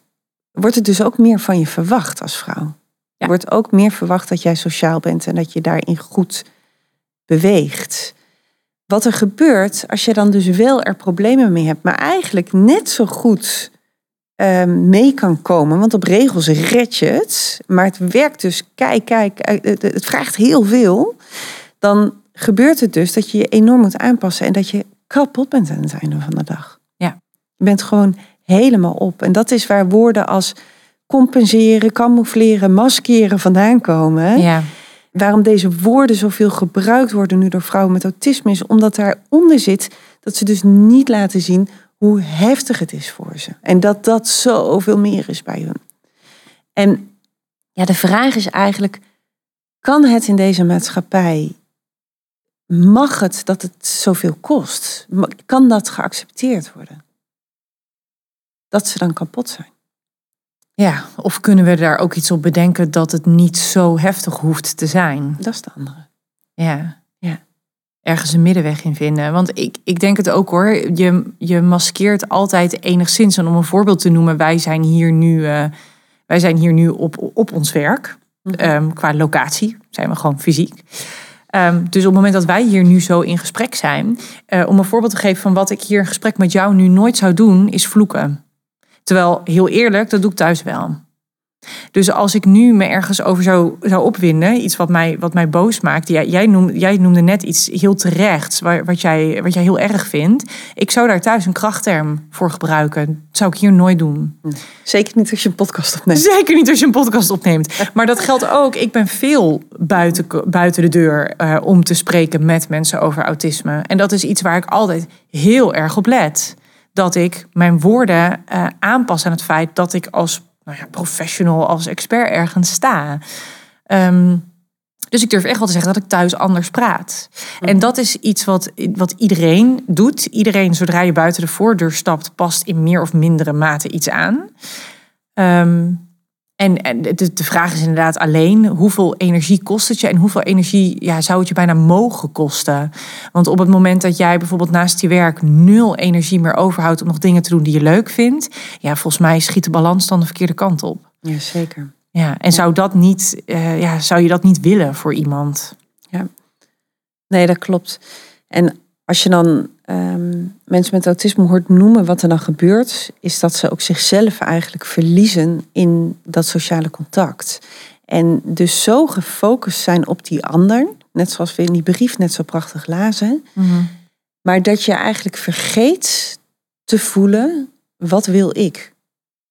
wordt het dus ook meer van je verwacht als vrouw. Ja. Er wordt ook meer verwacht dat jij sociaal bent en dat je daarin goed beweegt. Wat er gebeurt als je dan dus wel er problemen mee hebt, maar eigenlijk net zo goed uh, mee kan komen. Want op regels red je het, maar het werkt dus, kijk, kijk, eh, het vraagt heel veel. Dan gebeurt het dus dat je je enorm moet aanpassen en dat je kapot bent aan het einde van de dag. Ja. Je bent gewoon helemaal op. En dat is waar woorden als compenseren, camoufleren, maskeren vandaan komen. Ja. Waarom deze woorden zoveel gebruikt worden nu door vrouwen met autisme, is omdat daaronder zit dat ze dus niet laten zien hoe heftig het is voor ze. En dat dat zoveel meer is bij hun. En ja, de vraag is eigenlijk, kan het in deze maatschappij, mag het dat het zoveel kost? Kan dat geaccepteerd worden? Dat ze dan kapot zijn. Ja, of kunnen we daar ook iets op bedenken dat het niet zo heftig hoeft te zijn? Dat is de andere. Ja, ja. Ergens een middenweg in vinden. Want ik, ik denk het ook hoor. Je, je maskeert altijd enigszins. En om een voorbeeld te noemen, wij zijn hier nu, uh, wij zijn hier nu op, op ons werk. Um, qua locatie zijn we gewoon fysiek. Um, dus op het moment dat wij hier nu zo in gesprek zijn, uh, om een voorbeeld te geven van wat ik hier in gesprek met jou nu nooit zou doen, is vloeken. Terwijl, heel eerlijk, dat doe ik thuis wel. Dus als ik nu me ergens over zou, zou opwinden, iets wat mij, wat mij boos maakt. Jij, jij, noemde, jij noemde net iets heel terechts, wat jij, wat jij heel erg vindt. Ik zou daar thuis een krachtterm voor gebruiken. Dat zou ik hier nooit doen. Zeker niet als je een podcast opneemt. Zeker niet als je een podcast opneemt. Maar dat geldt ook. Ik ben veel buiten, buiten de deur uh, om te spreken met mensen over autisme. En dat is iets waar ik altijd heel erg op let dat ik mijn woorden uh, aanpas aan het feit dat ik als nou ja, professional, als expert ergens sta. Um, dus ik durf echt wel te zeggen dat ik thuis anders praat. En dat is iets wat, wat iedereen doet. Iedereen, zodra je buiten de voordeur stapt, past in meer of mindere mate iets aan. Um, en, en de, de, vraag is inderdaad alleen hoeveel energie kost het je en hoeveel energie ja, zou het je bijna mogen kosten? Want op het moment dat jij bijvoorbeeld naast je werk nul energie meer overhoudt om nog dingen te doen die je leuk vindt, ja, volgens mij schiet de balans dan de verkeerde kant op. Ja, zeker. Ja, en Zou, dat niet, uh, ja, zou je dat niet willen voor iemand? Ja, nee, dat klopt. En als je dan Ehm, mensen met autisme hoort noemen wat er dan gebeurt, is dat ze ook zichzelf eigenlijk verliezen in dat sociale contact. En dus zo gefocust zijn op die ander, net zoals we in die brief net zo prachtig lazen, mhm. maar dat je eigenlijk vergeet te voelen, wat wil ik?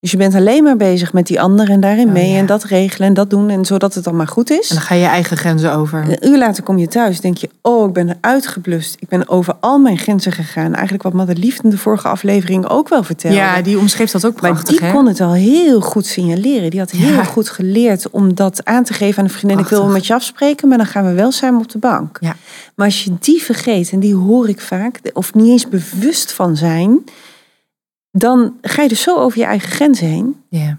Dus je bent alleen maar bezig met die ander en daarin oh, mee en dat regelen en dat doen en zodat het dan maar goed is. En dan ga je eigen grenzen over. een uur later kom je thuis, denk je, oh, ik ben uitgeblust. Ik ben over al mijn grenzen gegaan. Eigenlijk wat Madelief in de vorige aflevering ook wel vertelde. Ja, die omschreef dat ook prachtig. Maar die kon het al heel goed signaleren. Die had heel goed geleerd om dat aan te geven aan een vriendin. Ik wil met je afspreken, maar dan gaan we wel samen op de bank. Ja. Maar als je die vergeet, en die hoor ik vaak, of niet eens bewust van zijn dan ga je dus zo over je eigen grenzen heen. Ja.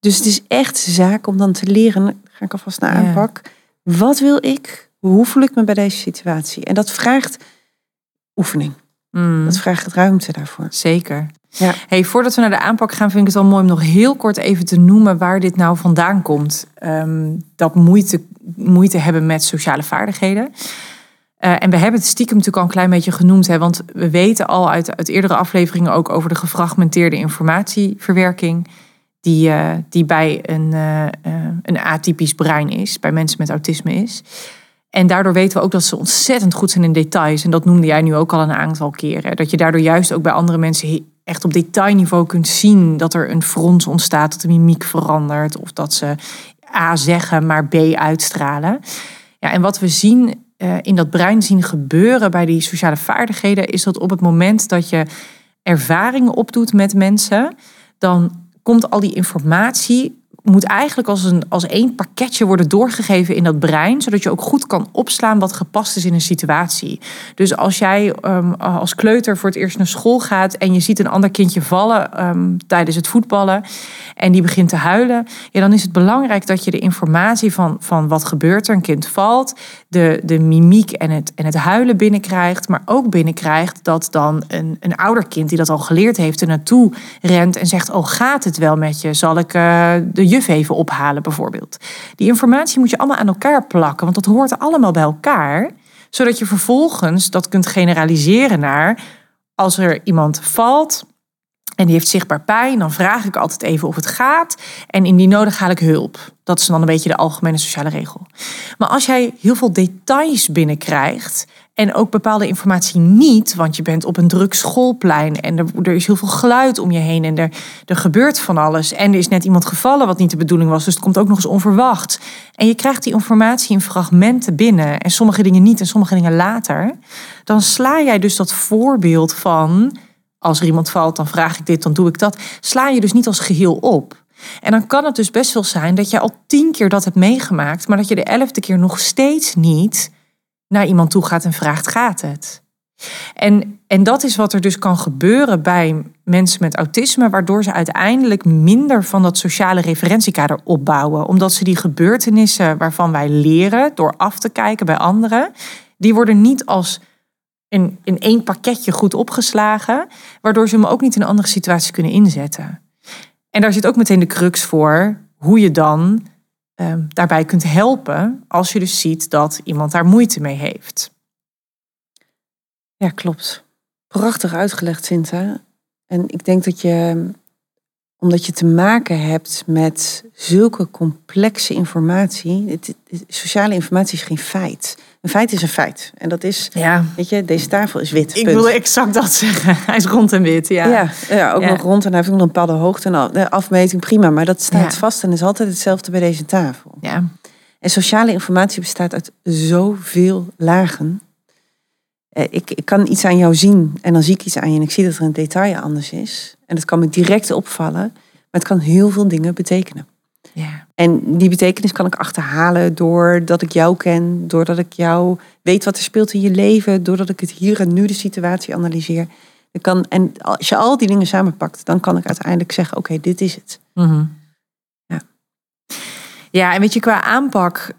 Dus het is echt zaak om dan te leren, ga ik alvast naar aanpak. Wat wil ik? Hoe voel ik me bij deze situatie? En dat vraagt oefening. Mm. Dat vraagt ruimte daarvoor. Zeker. Ja. Hey, voordat we naar de aanpak gaan, vind ik het wel mooi om nog heel kort even te noemen waar dit nou vandaan komt. Um, dat moeite, moeite hebben met sociale vaardigheden. Uh, en we hebben het stiekem natuurlijk al een klein beetje genoemd, hè, want we weten al uit, uit eerdere afleveringen ook over de gefragmenteerde informatieverwerking, die, uh, die bij een, uh, een atypisch brein is, bij mensen met autisme is. En daardoor weten we ook dat ze ontzettend goed zijn in details. En dat noemde jij nu ook al een aantal keren. Dat je daardoor juist ook bij andere mensen echt op detailniveau kunt zien dat er een frons ontstaat, dat de mimiek verandert, of dat ze A zeggen, maar B uitstralen. Ja, en wat we zien in dat brein zien gebeuren bij die sociale vaardigheden, is dat op het moment dat je ervaringen opdoet met mensen, dan komt al die informatie moet eigenlijk als, een, als één pakketje worden doorgegeven in dat brein, zodat je ook goed kan opslaan wat gepast is in een situatie. Dus als jij um, als kleuter voor het eerst naar school gaat en je ziet een ander kindje vallen um, tijdens het voetballen en die begint te huilen, ja, dan is het belangrijk dat je de informatie van, van wat gebeurt er, een kind valt, de, de mimiek en het, en het huilen binnenkrijgt, maar ook binnenkrijgt dat dan een, een ouder kind die dat al geleerd heeft er naartoe rent en zegt, oh gaat het wel met je, zal ik uh, de juf even ophalen bijvoorbeeld. Die informatie moet je allemaal aan elkaar plakken, want dat hoort allemaal bij elkaar, zodat je vervolgens dat kunt generaliseren naar als er iemand valt en die heeft zichtbaar pijn, dan vraag ik altijd even of het gaat. En in die nodig haal ik hulp. Dat is dan een beetje de algemene sociale regel. Maar als jij heel veel details binnenkrijgt En ook bepaalde informatie niet, want je bent op een druk schoolplein en er, er is heel veel geluid om je heen en er, er gebeurt van alles. En er is net iemand gevallen wat niet de bedoeling was, dus het komt ook nog eens onverwacht. En je krijgt die informatie in fragmenten binnen en sommige dingen niet en sommige dingen later. Dan sla jij dus dat voorbeeld van, als er iemand valt, dan vraag ik dit, dan doe ik dat. Sla je dus niet als geheel op. En dan kan het dus best wel zijn dat je al tien keer dat hebt meegemaakt, maar dat je de elfde keer nog steeds niet naar iemand toe gaat en vraagt: gaat het? En, en dat is wat er dus kan gebeuren bij mensen met autisme, waardoor ze uiteindelijk minder van dat sociale referentiekader opbouwen. Omdat ze die gebeurtenissen waarvan wij leren door af te kijken bij anderen, die worden niet als in, in één pakketje goed opgeslagen, waardoor ze hem ook niet in andere situaties kunnen inzetten. En daar zit ook meteen de crux voor hoe je dan Ehm, daarbij kunt helpen als je dus ziet dat iemand daar moeite mee heeft. Ja, klopt. Prachtig uitgelegd, Sinta. En ik denk dat je, omdat je te maken hebt met zulke complexe informatie, het, sociale informatie is geen feit. Een feit is een feit. En dat is, ja. weet je, deze tafel is wit. Ik wilde exact dat zeggen. Hij is rond en wit, ja. Ja, ja ook nog rond en hij heeft ook nog een bepaalde hoogte. En de afmeting, prima. Maar dat staat vast en is altijd hetzelfde bij deze tafel. Ja. En sociale informatie bestaat uit zoveel lagen. Eh, ik, ik kan iets aan jou zien en dan zie ik iets aan je en ik zie dat er een detail anders is. En dat kan me direct opvallen, maar het kan heel veel dingen betekenen. Ja. En die betekenis kan ik achterhalen doordat ik jou ken, doordat ik jou weet wat er speelt in je leven, doordat ik het hier en nu de situatie analyseer. Ik kan, en als je al die dingen samenpakt, dan kan ik uiteindelijk zeggen: oké, dit is het. Mhm. Ja. ja, en weet je, qua aanpak,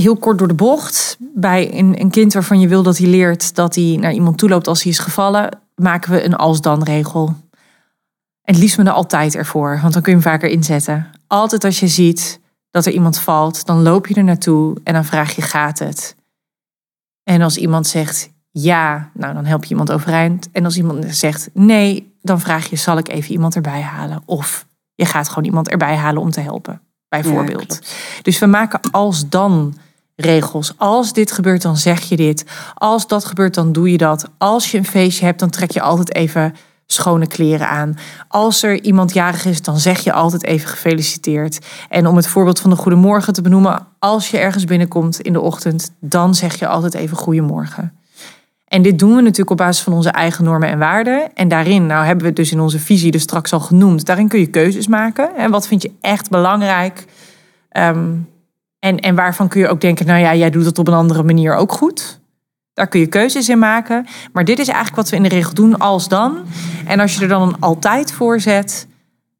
heel kort door de bocht, bij een, een kind waarvan je wil dat hij leert dat hij naar iemand toe loopt als hij is gevallen, maken we een als-dan-regel. En het liefst me er altijd ervoor, want dan kun je hem vaker inzetten. Altijd als je ziet dat er iemand valt, dan loop je er naartoe en dan vraag je: gaat het? En als iemand zegt ja, nou dan help je iemand overeind. En als iemand zegt nee, dan vraag je: zal ik even iemand erbij halen? Of je gaat gewoon iemand erbij halen om te helpen, bijvoorbeeld. dus we maken als dan regels. Als dit gebeurt, dan zeg je dit. Als dat gebeurt, dan doe je dat. Als je een feestje hebt, dan trek je altijd even schone kleren aan. Als er iemand jarig is, dan zeg je altijd even gefeliciteerd. En om het voorbeeld van de goedemorgen te benoemen, als je ergens binnenkomt in de ochtend, dan zeg je altijd even goedemorgen. En dit doen we natuurlijk op basis van onze eigen normen en waarden. En daarin, nou hebben we het dus in onze visie dus straks al genoemd, daarin kun je keuzes maken. En wat vind je echt belangrijk? Ehm, en, en waarvan kun je ook denken, nou ja, jij doet het op een andere manier ook goed. Daar kun je keuzes in maken. Maar dit is eigenlijk wat we in de regel doen als dan. En als je er dan altijd voor zet,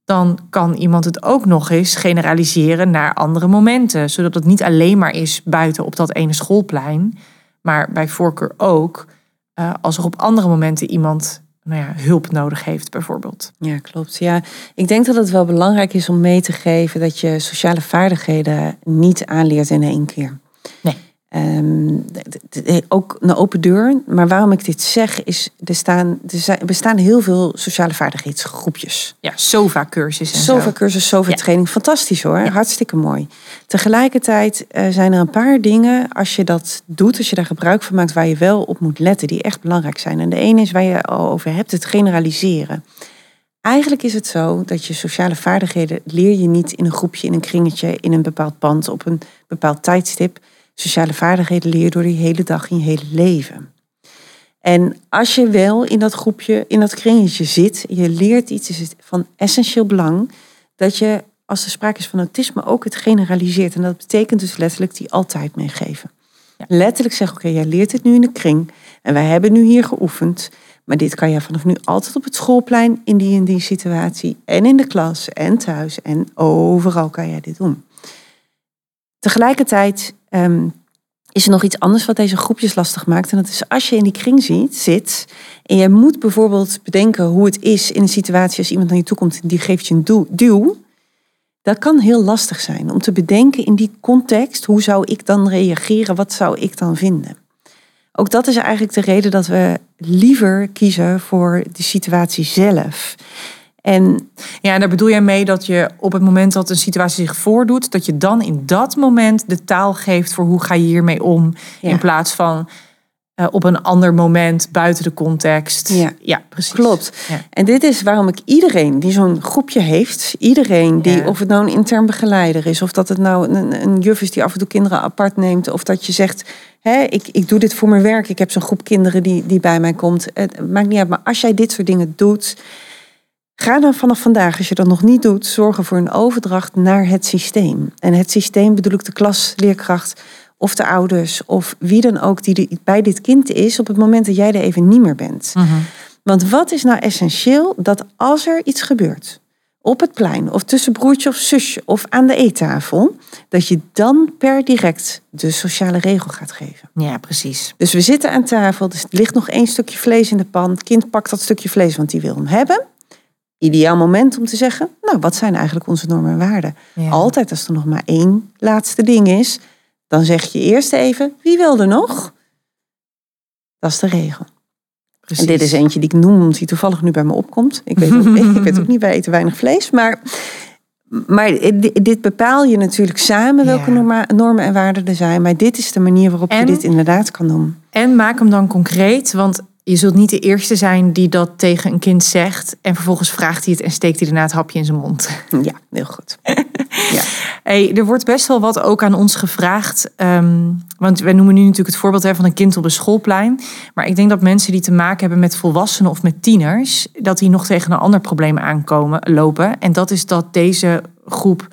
dan kan iemand het ook nog eens generaliseren naar andere momenten. Zodat het niet alleen maar is buiten op dat ene schoolplein, maar bij voorkeur ook uh, als er op andere momenten iemand nou ja, hulp nodig heeft, bijvoorbeeld. Ja, klopt. Ja, ik denk dat het wel belangrijk is om mee te geven dat je sociale vaardigheden niet aanleert in één keer. Nee. Um, ook een open deur. Maar waarom ik dit zeg is, er, staan, er bestaan heel veel sociale vaardigheidsgroepjes. Ja, SOVA-cursussen. SOVA-cursus, SOVA-training. Fantastisch hoor, hartstikke mooi. Tegelijkertijd uh, zijn er een paar dingen, als je dat doet, als je daar gebruik van maakt, waar je wel op moet letten, die echt belangrijk zijn. En de ene is waar je al over hebt, het generaliseren. Eigenlijk is het zo dat je sociale vaardigheden leer je niet in een groepje, in een kringetje, in een bepaald pand, op een bepaald tijdstip sociale vaardigheden leer je door die hele dag in je hele leven. En als je wel in dat groepje, in dat kringetje zit, je leert iets, is het van essentieel belang dat je, als er sprake is van autisme, ook het generaliseert. En dat betekent dus letterlijk die altijd meegeven. Letterlijk zeggen, oké, jij leert het nu in de kring en wij hebben nu hier geoefend. Maar dit kan je vanaf nu altijd op het schoolplein in die en die situatie en in de klas en thuis en overal kan jij dit doen. Tegelijkertijd um, is er nog iets anders wat deze groepjes lastig maakt. En dat is als je in die kring zit en je moet bijvoorbeeld bedenken hoe het is in een situatie als iemand naar je toe komt die geeft je een duw. Dat kan heel lastig zijn om te bedenken in die context, hoe zou ik dan reageren, wat zou ik dan vinden. Ook dat is eigenlijk de reden dat we liever kiezen voor de situatie zelf. En ja, en daar bedoel jij mee dat je op het moment dat een situatie zich voordoet, dat je dan in dat moment de taal geeft voor hoe ga je hiermee om. In plaats van uh, op een ander moment buiten de context. Ja, ja precies. Klopt. En dit is waarom ik iedereen die zo'n groepje heeft, iedereen die, of het nou een intern begeleider is, of dat het nou een, een juf is die af en toe kinderen apart neemt, of dat je zegt, hè, ik, ik doe dit voor mijn werk, ik heb zo'n groep kinderen die, die bij mij komt. Het maakt niet uit, maar als jij dit soort dingen doet, Ga dan vanaf vandaag, als je dat nog niet doet, zorgen voor een overdracht naar het systeem. En het systeem bedoel ik de klas, leerkracht of de ouders of wie dan ook die bij dit kind is op het moment dat jij er even niet meer bent. Mhm. Want wat is nou essentieel? Dat als er iets gebeurt op het plein of tussen broertje of zusje of aan de eettafel, dat je dan per direct de sociale regel gaat geven. Ja, precies. Dus we zitten aan tafel, dus er ligt nog één stukje vlees in de pan. Het kind pakt dat stukje vlees, want die wil hem hebben ideaal moment om te zeggen, nou, wat zijn eigenlijk onze normen en waarden? Altijd als er nog maar één laatste ding is, dan zeg je eerst even, wie wil er nog? Dat is de regel. Precies. En dit is eentje die ik noem, die toevallig nu bij me opkomt. Ik weet ook, ik weet ook niet, wij eten weinig vlees, maar, maar dit bepaal je natuurlijk samen welke normen en waarden er zijn. Maar dit is de manier waarop je dit inderdaad kan doen. En maak hem dan concreet, want je zult niet de eerste zijn die dat tegen een kind zegt. En vervolgens vraagt hij het en steekt hij daarna het hapje in zijn mond. Ja, heel goed. ja. Hey, er wordt best wel wat ook aan ons gevraagd. Ehm, want wij noemen nu natuurlijk het voorbeeld hè, van een kind op een schoolplein. Maar ik denk dat mensen die te maken hebben met volwassenen of met tieners, dat die nog tegen een ander probleem aankomen lopen. En dat is dat deze groep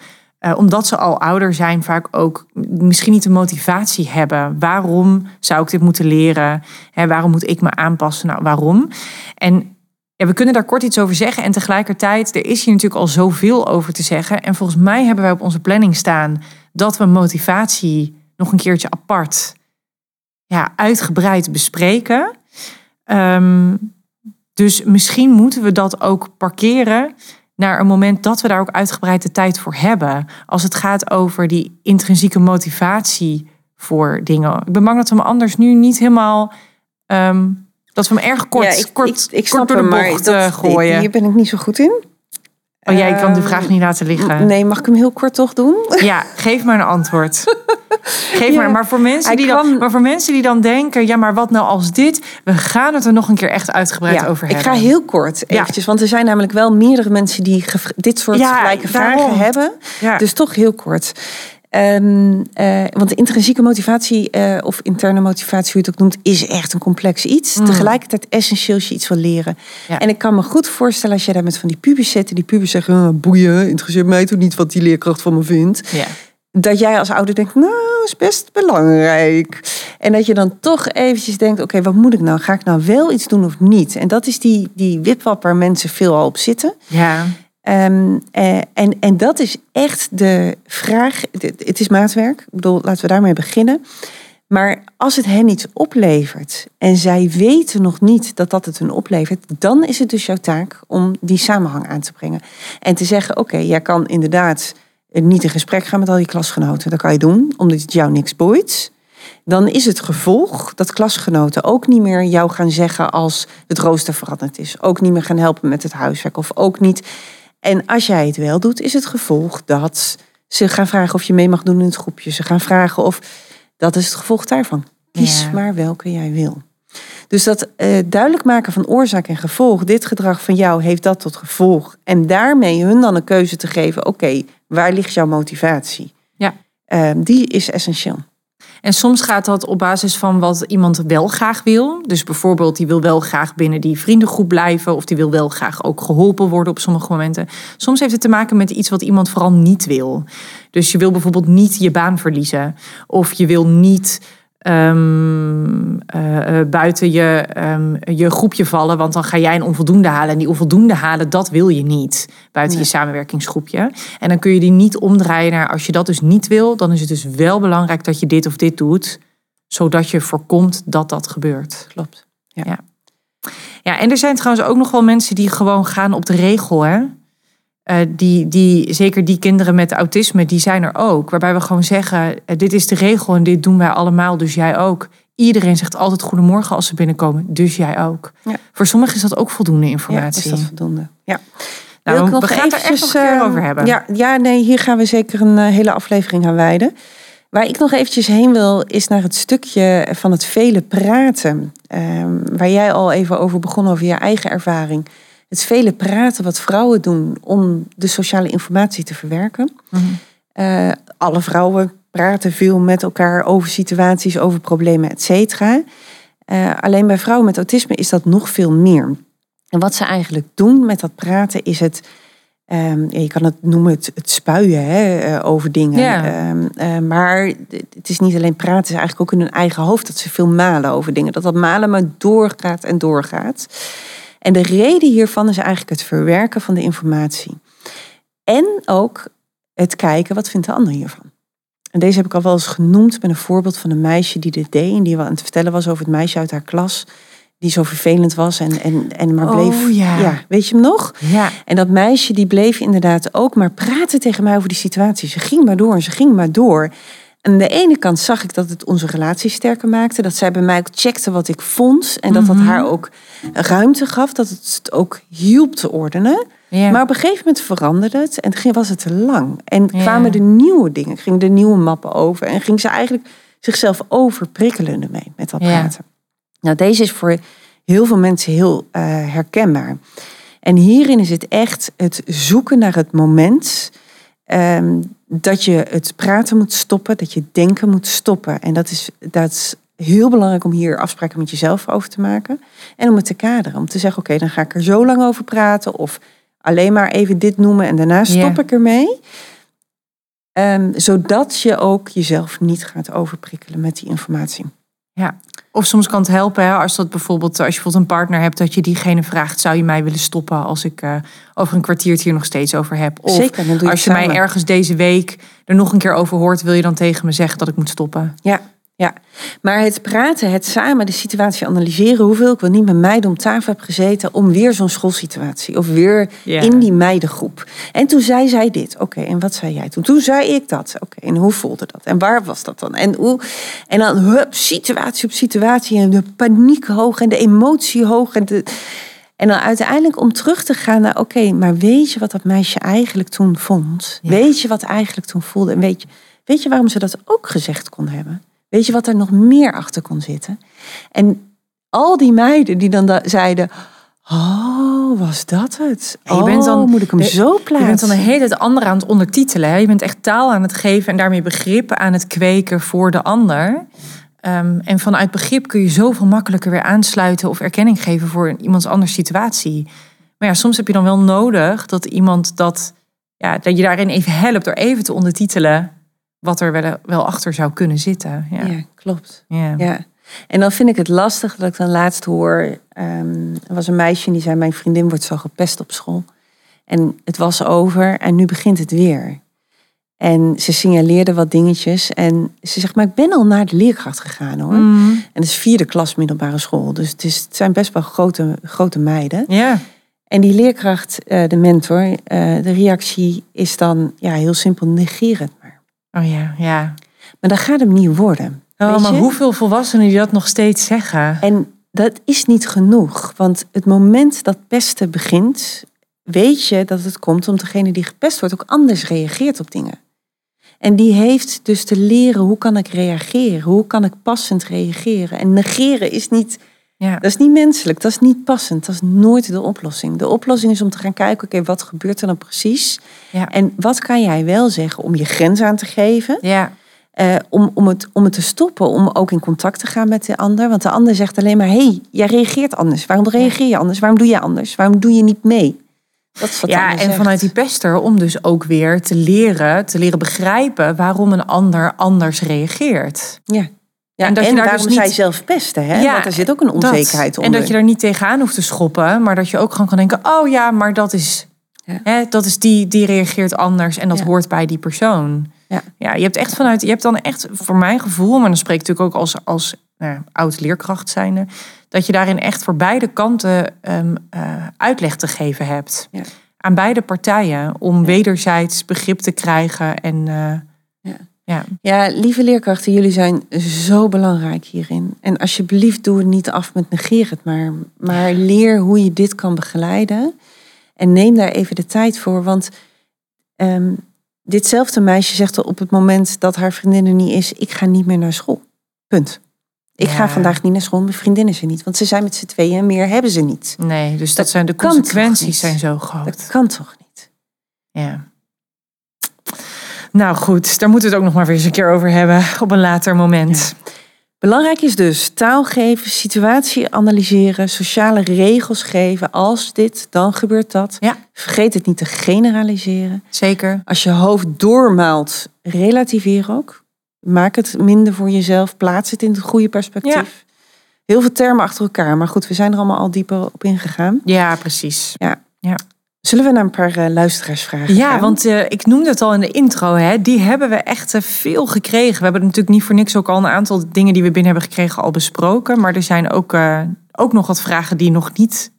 uh, omdat ze al ouder zijn, vaak ook misschien niet de motivatie hebben. Waarom zou ik dit moeten leren? Hè, waarom moet ik me aanpassen? Nou, waarom? En we kunnen daar kort iets over zeggen. En tegelijkertijd, er is hier natuurlijk al zoveel over te zeggen. En volgens mij hebben wij op onze planning staan dat we motivatie nog een keertje apart, ja, uitgebreid bespreken. Um, dus misschien moeten we dat ook parkeren naar een moment dat we daar ook uitgebreid de tijd voor hebben. Als het gaat over die intrinsieke motivatie voor dingen. Ik ben bang dat we hem anders nu niet helemaal. Ehm, dat we hem erg kort, ja, ik, kort, ik, ik snap door de bocht dat, gooien. Hier ben ik niet zo goed in. Oh, jij kan de ehm, vraag niet laten liggen. Nee, mag ik hem heel kort toch doen? Ja, geef maar een antwoord. Geef maar. Maar voor, mensen die dan, maar voor mensen die dan denken, ja, maar wat nou als dit? We gaan het er nog een keer echt uitgebreid over hebben. Ik ga heel kort eventjes, want er zijn namelijk wel meerdere mensen die dit soort gelijke vragen hebben. Dus toch heel kort. Um, uh, want de intrinsieke motivatie uh, of interne motivatie, hoe je het ook noemt, is echt een complex iets. Mm. Tegelijkertijd essentieel als je iets wil leren. Ja. En ik kan me goed voorstellen als je daar met van die pubers zit, die pubers zeggen, oh, boeien, interesseert mij toch niet wat die leerkracht van me vindt. Ja. Dat jij als ouder denkt, nou, is best belangrijk. En dat je dan toch eventjes denkt, oké, wat moet ik nou? Ga ik nou wel iets doen of niet? En dat is die, die wipwap waar mensen veel al op zitten. Ja. Um, en, en dat is echt de vraag. Het is maatwerk. Ik bedoel, laten we daarmee beginnen. Maar als het hen iets oplevert en zij weten nog niet dat dat het hun oplevert, dan is het dus jouw taak om die samenhang aan te brengen. En te zeggen: Oké, jij kan inderdaad niet in gesprek gaan met al je klasgenoten. Dat kan je doen, omdat het jou niks boeit. Dan is het gevolg dat klasgenoten ook niet meer jou gaan zeggen als het rooster veranderd is. Ook niet meer gaan helpen met het huiswerk. Of ook niet en als jij het wel doet, is het gevolg dat ze gaan vragen of je mee mag doen in het groepje. Ze gaan vragen of. Dat is het gevolg daarvan. Kies maar welke jij wil. Dus dat uh, duidelijk maken van oorzaak en gevolg, dit gedrag van jou heeft dat tot gevolg. En daarmee hun dan een keuze te geven: oké, waar ligt jouw motivatie? Ja. Uh, die is essentieel. En soms gaat dat op basis van wat iemand wel graag wil. Dus bijvoorbeeld, die wil wel graag binnen die vriendengroep blijven. Of die wil wel graag ook geholpen worden op sommige momenten. Soms heeft het te maken met iets wat iemand vooral niet wil. Dus je wil bijvoorbeeld niet je baan verliezen. Of je wil niet um, uh, buiten je, um, je groepje vallen, want dan ga jij een onvoldoende halen. En die onvoldoende halen, dat wil je niet buiten je samenwerkingsgroepje. En dan kun je die niet omdraaien naar als je dat dus niet wil, dan is het dus wel belangrijk dat je dit of dit doet, zodat je voorkomt dat dat gebeurt. Klopt. Ja. ja. Ja, en er zijn trouwens ook nog wel mensen die gewoon gaan op de regel, hè? Uh, die, die, zeker die kinderen met autisme, die zijn er ook. Waarbij we gewoon zeggen, uh, dit is de regel en dit doen wij allemaal, dus jij ook. Iedereen zegt altijd goedemorgen als ze binnenkomen, dus jij ook. Ja. Voor sommigen is dat ook voldoende informatie. Ja, is dat voldoende. Ja. Nou, we gaan het er echt nog een keer over hebben. Ja, ja, nee, hier gaan we zeker een hele aflevering aan wijden. Waar ik nog eventjes heen wil, is naar het stukje van het vele praten. Ehm, waar jij al even over begon, over je eigen ervaring. Het vele praten wat vrouwen doen om de sociale informatie te verwerken. Mhm. Eh, alle vrouwen praten veel met elkaar over situaties, over problemen, et cetera. Eh, alleen bij vrouwen met autisme is dat nog veel meer. En wat ze eigenlijk doen met dat praten is het Um, je kan het noemen het, het spuien hè, eh, over dingen. Ja. Ehm, eh, maar het is niet alleen praten, het is eigenlijk ook in hun eigen hoofd dat ze veel malen over dingen. Dat dat malen maar doorgaat en doorgaat. En de reden hiervan is eigenlijk het verwerken van de informatie. En ook het kijken, wat vindt de ander hiervan? En deze heb ik al wel eens genoemd met een voorbeeld van een meisje die dit deed. En die aan het vertellen was over het meisje uit haar klas die zo vervelend was en, en, en maar bleef. Oh, ja. weet je hem nog? Ja. En dat meisje die bleef inderdaad ook maar praten tegen mij over die situatie. Ze ging maar door en ze ging maar door. En aan de ene kant zag ik dat het onze relatie sterker maakte. Dat zij bij mij ook checkte wat ik vond. En dat dat mhm. haar ook ruimte gaf. Dat het ook hielp te ordenen. Maar op een gegeven moment veranderde het. En was het te lang. En kwamen de nieuwe dingen. Gingen de nieuwe mappen over. En ging ze eigenlijk zichzelf overprikkelen ermee met dat praten. Nou, deze is voor heel veel mensen heel uh, herkenbaar. En hierin is het echt het zoeken naar het moment um, dat je het praten moet stoppen, dat je denken moet stoppen. En dat is, dat is heel belangrijk om hier afspraken met jezelf over te maken. En om het te kaderen. Om te zeggen, oké, dan ga ik er zo lang over praten. Of alleen maar even dit noemen en daarna stop ik ermee. Um, zodat je ook jezelf niet gaat overprikkelen met die informatie. Ja, of soms kan het helpen hè, als dat bijvoorbeeld, als je bijvoorbeeld een partner hebt, dat je diegene vraagt: zou je mij willen stoppen als ik uh, over een kwartiertje hier nog steeds over heb? Of Zeker, als je mij ergens deze week er nog een keer over hoort, wil je dan tegen me zeggen dat ik moet stoppen? Ja, ja, maar het praten, het samen de situatie analyseren. Hoeveel ik wel niet met meiden om tafel heb gezeten om weer zo'n schoolsituatie. Of weer in die meidengroep. En toen zei zij dit. Oké, en wat zei jij toen? Toen zei ik dat. Oké, en hoe voelde dat? En waar was dat dan? En, hoe, en dan hup, situatie op situatie. En de paniek hoog en de emotie hoog. En, de, en dan uiteindelijk om terug te gaan naar... Oké, maar weet je wat dat meisje eigenlijk toen vond? Weet je wat eigenlijk toen voelde? En weet je, weet je waarom ze dat ook gezegd kon hebben? Weet je wat er nog meer achter kon zitten? En al die meiden die dan zeiden. Oh, was dat het? Oh, je bent dan, oh, moet ik hem zo plaatsen? Je bent dan een hele tijd ander aan het ondertitelen. Hè? Je bent echt taal aan het geven en daarmee begrip aan het kweken voor de ander. Um, en vanuit begrip kun je zoveel makkelijker weer aansluiten of erkenning geven voor iemands anders situatie. Maar ja, soms heb je dan wel nodig dat iemand dat, ja, dat je daarin even helpt door even te ondertitelen wat er wel, wel achter zou kunnen zitten. Ja, ja klopt. Ja. ja. En dan vind ik het lastig dat ik dan laatst hoor. Um, er was een meisje die zei: Mijn vriendin wordt zo gepest op school. En het was over en nu begint het weer. En ze signaleerde wat dingetjes. En ze zegt: Maar ik ben al naar de leerkracht gegaan hoor. Mm. En het is vierde klas middelbare school. Dus het, is, het zijn best wel grote, grote meiden. Ja. En die leerkracht, uh, de mentor, uh, de reactie is dan ja, heel simpel: negeer het Oh ja, ja. Maar dat gaat hem niet worden. Oh, maar hoeveel volwassenen die dat nog steeds zeggen? En dat is niet genoeg. Want het moment dat pesten begint, weet je dat het komt omdat degene die gepest wordt ook anders reageert op dingen. En die heeft dus te leren hoe kan ik reageren, hoe kan ik passend reageren. En negeren is niet, ja. dat is niet menselijk, dat is niet passend, dat is nooit de oplossing. De oplossing is om te gaan kijken, oké, wat gebeurt er dan precies? Ja. En wat kan jij wel zeggen om je grens aan te geven? Ja. Uh, om, om, het, om het te stoppen, om ook in contact te gaan met de ander. Want de ander zegt alleen maar: hey, jij reageert anders. Waarom reageer je anders? Waarom doe je anders? Waarom doe je niet mee? Dat is wat ja, en vanuit die pester om dus ook weer te leren, te leren begrijpen waarom een ander anders reageert. Ja. Ja, en, dat je daar dus niet... zij zelf pesten, hè? Ja, Want er zit ook een onzekerheid onder. En dat je daar niet tegenaan hoeft te schoppen, maar dat je ook gewoon kan denken: oh ja, maar dat is ja. Hè, dat is die, die reageert anders en dat hoort bij die persoon. Ja. ja, je hebt echt vanuit, je hebt dan echt voor mijn gevoel, maar dan spreek ik natuurlijk ook als, als nou, oud leerkracht zijnde, dat je daarin echt voor beide kanten um, uh, uitleg te geven hebt. Ja. Aan beide partijen om wederzijds begrip te krijgen en. Uh, ja. Ja. lieve leerkrachten, jullie zijn zo belangrijk hierin. En alsjeblieft, doe het niet af met negeer het maar. Maar leer hoe je dit kan begeleiden. En neem daar even de tijd voor, want ehm, ditzelfde meisje zegt op het moment dat haar vriendin er niet is, ik ga niet meer naar school. Punt. Ik ga vandaag niet naar school, mijn vriendin is er niet. Want ze zijn met z'n tweeën en meer hebben ze niet. Nee, dus dat, zijn de consequenties zijn zo groot. Dat kan toch niet? Ja. Nou goed, daar moeten we het ook nog maar weer eens een keer over hebben op een later moment. Belangrijk is dus taal geven, situatie analyseren, sociale regels geven. Als dit, dan gebeurt dat. Ja. Vergeet het niet te generaliseren. Zeker. Als je hoofd doormaalt, relativeer ook. Maak het minder voor jezelf. Plaats het in het goede perspectief. Heel veel termen achter elkaar. Maar goed, we zijn er allemaal al dieper op ingegaan. Ja, precies. Ja. ja. Zullen we naar een paar uh, luisteraarsvragen Ja, want uh, ik noemde het al in de intro. Hè, die hebben we echt uh, veel gekregen. We hebben natuurlijk niet voor niks ook al een aantal dingen die we binnen hebben gekregen al besproken. Maar er zijn ook, ook nog wat vragen die nog niet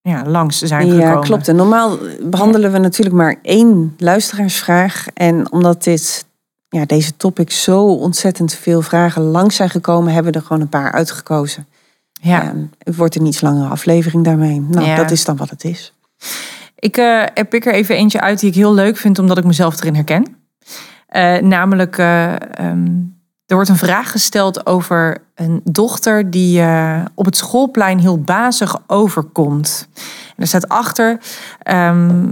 ja, langs zijn gekomen. Ja, klopt. En normaal behandelen we natuurlijk maar één luisteraarsvraag. En omdat dit, ja, deze topic zo ontzettend veel vragen langs zijn gekomen, hebben we er gewoon een paar uitgekozen. Ja. het wordt een iets langere aflevering daarmee. Nou, ja. dat is dan wat het is. Ik uh, pik er even eentje uit die ik heel leuk vind, omdat ik mezelf erin herken. Uh, namelijk, uh, um, er wordt een vraag gesteld over een dochter die op het schoolplein heel bazig overkomt. En er staat achter, um,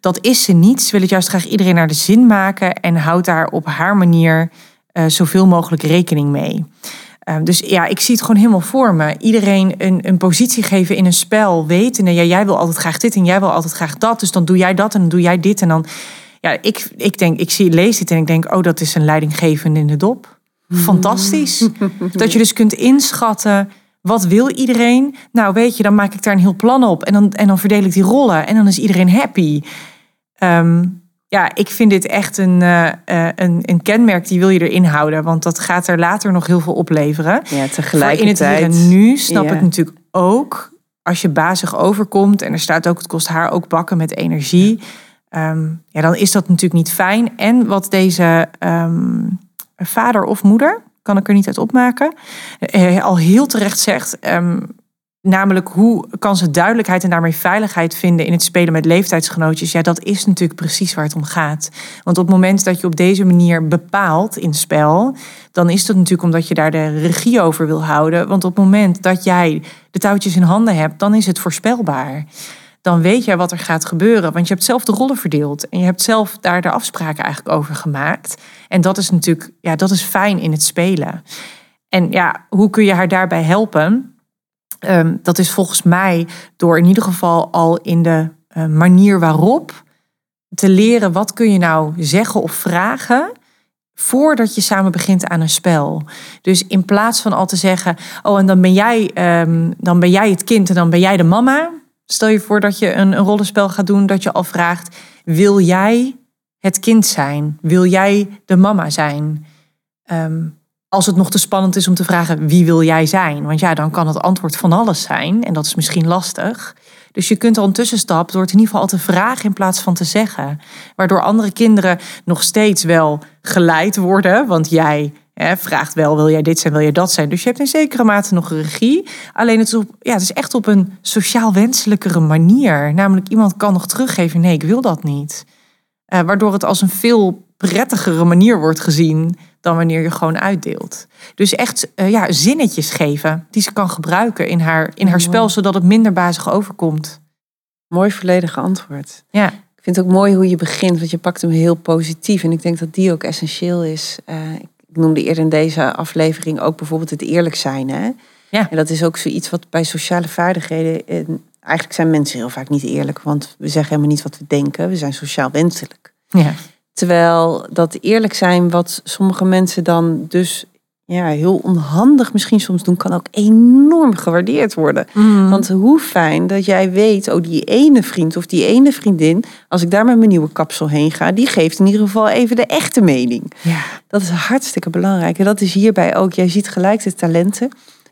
dat is ze niet. Ze wil het juist graag iedereen naar de zin maken en houdt daar op haar manier zoveel mogelijk rekening mee. Ehm, dus ja, ik zie het gewoon helemaal voor me. Iedereen een, een positie geven in een spel, wetende, ja, jij wil altijd graag dit en jij wil altijd graag dat. Dus dan doe jij dat en dan doe jij dit. En dan, ja, ik, ik denk, ik zie, lees dit en ik denk, oh, dat is een leidinggevende in de dop. Fantastisch. dat je dus kunt inschatten, wat wil iedereen? Nou, weet je, dan maak ik daar een heel plan op. En dan, en dan verdeel ik die rollen en dan is iedereen happy. Um, ja, ik vind dit echt een, uh, een, een, kenmerk die wil je erin houden. Want dat gaat er later nog heel veel opleveren. Ja, tegelijkertijd. in het hier en nu snap ik natuurlijk ook... als je bazig overkomt en er staat ook... het kost haar ook bakken met energie... Ja, ehm, ja dan is dat natuurlijk niet fijn. En wat deze um, vader of moeder... kan ik er niet uit opmaken... Uh, al heel terecht zegt... Um, Namelijk, hoe kan ze duidelijkheid en daarmee veiligheid vinden in het spelen met leeftijdsgenootjes? Ja, dat is natuurlijk precies waar het om gaat. Want op het moment dat je op deze manier bepaalt in spel, dan is dat natuurlijk omdat je daar de regie over wil houden. Want op het moment dat jij de touwtjes in handen hebt, dan is het voorspelbaar. Dan weet jij wat er gaat gebeuren, want je hebt zelf de rollen verdeeld en je hebt zelf daar de afspraken eigenlijk over gemaakt. En dat is natuurlijk, ja, dat is fijn in het spelen. En ja, hoe kun je haar daarbij helpen? Um, dat is volgens mij door in ieder geval al in de uh, manier waarop te leren wat kun je nou zeggen of vragen voordat je samen begint aan een spel. Dus in plaats van al te zeggen, oh en dan ben jij, um, dan ben jij het kind en dan ben jij de mama. Stel je voor dat je een, een rollenspel gaat doen dat je al vraagt, wil jij het kind zijn? Wil jij de mama zijn? Um, als het nog te spannend is om te vragen wie wil jij zijn? Want ja, dan kan het antwoord van alles zijn en dat is misschien lastig. Dus je kunt al een tussenstap door het in ieder geval al te vragen in plaats van te zeggen. Waardoor andere kinderen nog steeds wel geleid worden. Want jij hè, vraagt wel, wil jij dit zijn, wil jij dat zijn. Dus je hebt in zekere mate nog regie. Alleen het is, op, ja, het is echt op een sociaal wenselijkere manier. Namelijk iemand kan nog teruggeven, nee, ik wil dat niet. Uh, waardoor het als een veel prettigere manier wordt gezien dan wanneer je gewoon uitdeelt. Dus echt uh, ja, zinnetjes geven die ze kan gebruiken in haar, in haar spel, zodat het minder bazig overkomt. Mooi volledige antwoord. Ja. Ik vind het ook mooi hoe je begint, want je pakt hem heel positief. En ik denk dat die ook essentieel is. Uh, ik noemde eerder in deze aflevering ook bijvoorbeeld het eerlijk zijn. Hè? Ja. En dat is ook zoiets wat bij sociale vaardigheden. eigenlijk zijn mensen heel vaak niet eerlijk, want we zeggen helemaal niet wat we denken. We zijn sociaal wenselijk. Ja. Terwijl dat eerlijk zijn, wat sommige mensen dan dus ja, heel onhandig misschien soms doen, kan ook enorm gewaardeerd worden. Mm. Want hoe fijn dat jij weet, oh die ene vriend of die ene vriendin, als ik daar met mijn nieuwe kapsel heen ga, die geeft in ieder geval even de echte mening. Ja. Dat is hartstikke belangrijk. En dat is hierbij ook, jij ziet gelijk de talenten,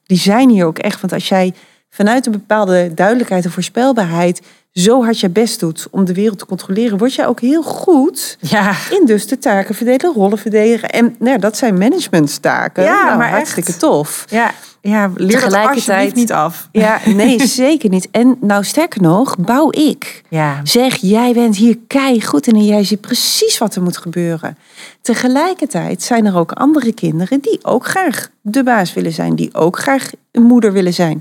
die zijn hier ook echt. Want als jij vanuit een bepaalde duidelijkheid en voorspelbaarheid zo hard je best doet om de wereld te controleren, word je ook heel goed ja. in dus de taken verdelen, rollen verdelen. En nou, dat zijn managementtaken. Ja, nou, maar hartstikke echt. tof. Ja, ja leer dat alsjeblieft niet af. Ja, nee, zeker niet. En nou, sterker nog, bouw ik. Ja. Zeg, jij bent hier kei goed en jij ziet precies wat er moet gebeuren. Tegelijkertijd zijn er ook andere kinderen die ook graag de baas willen zijn, die ook graag een moeder willen zijn.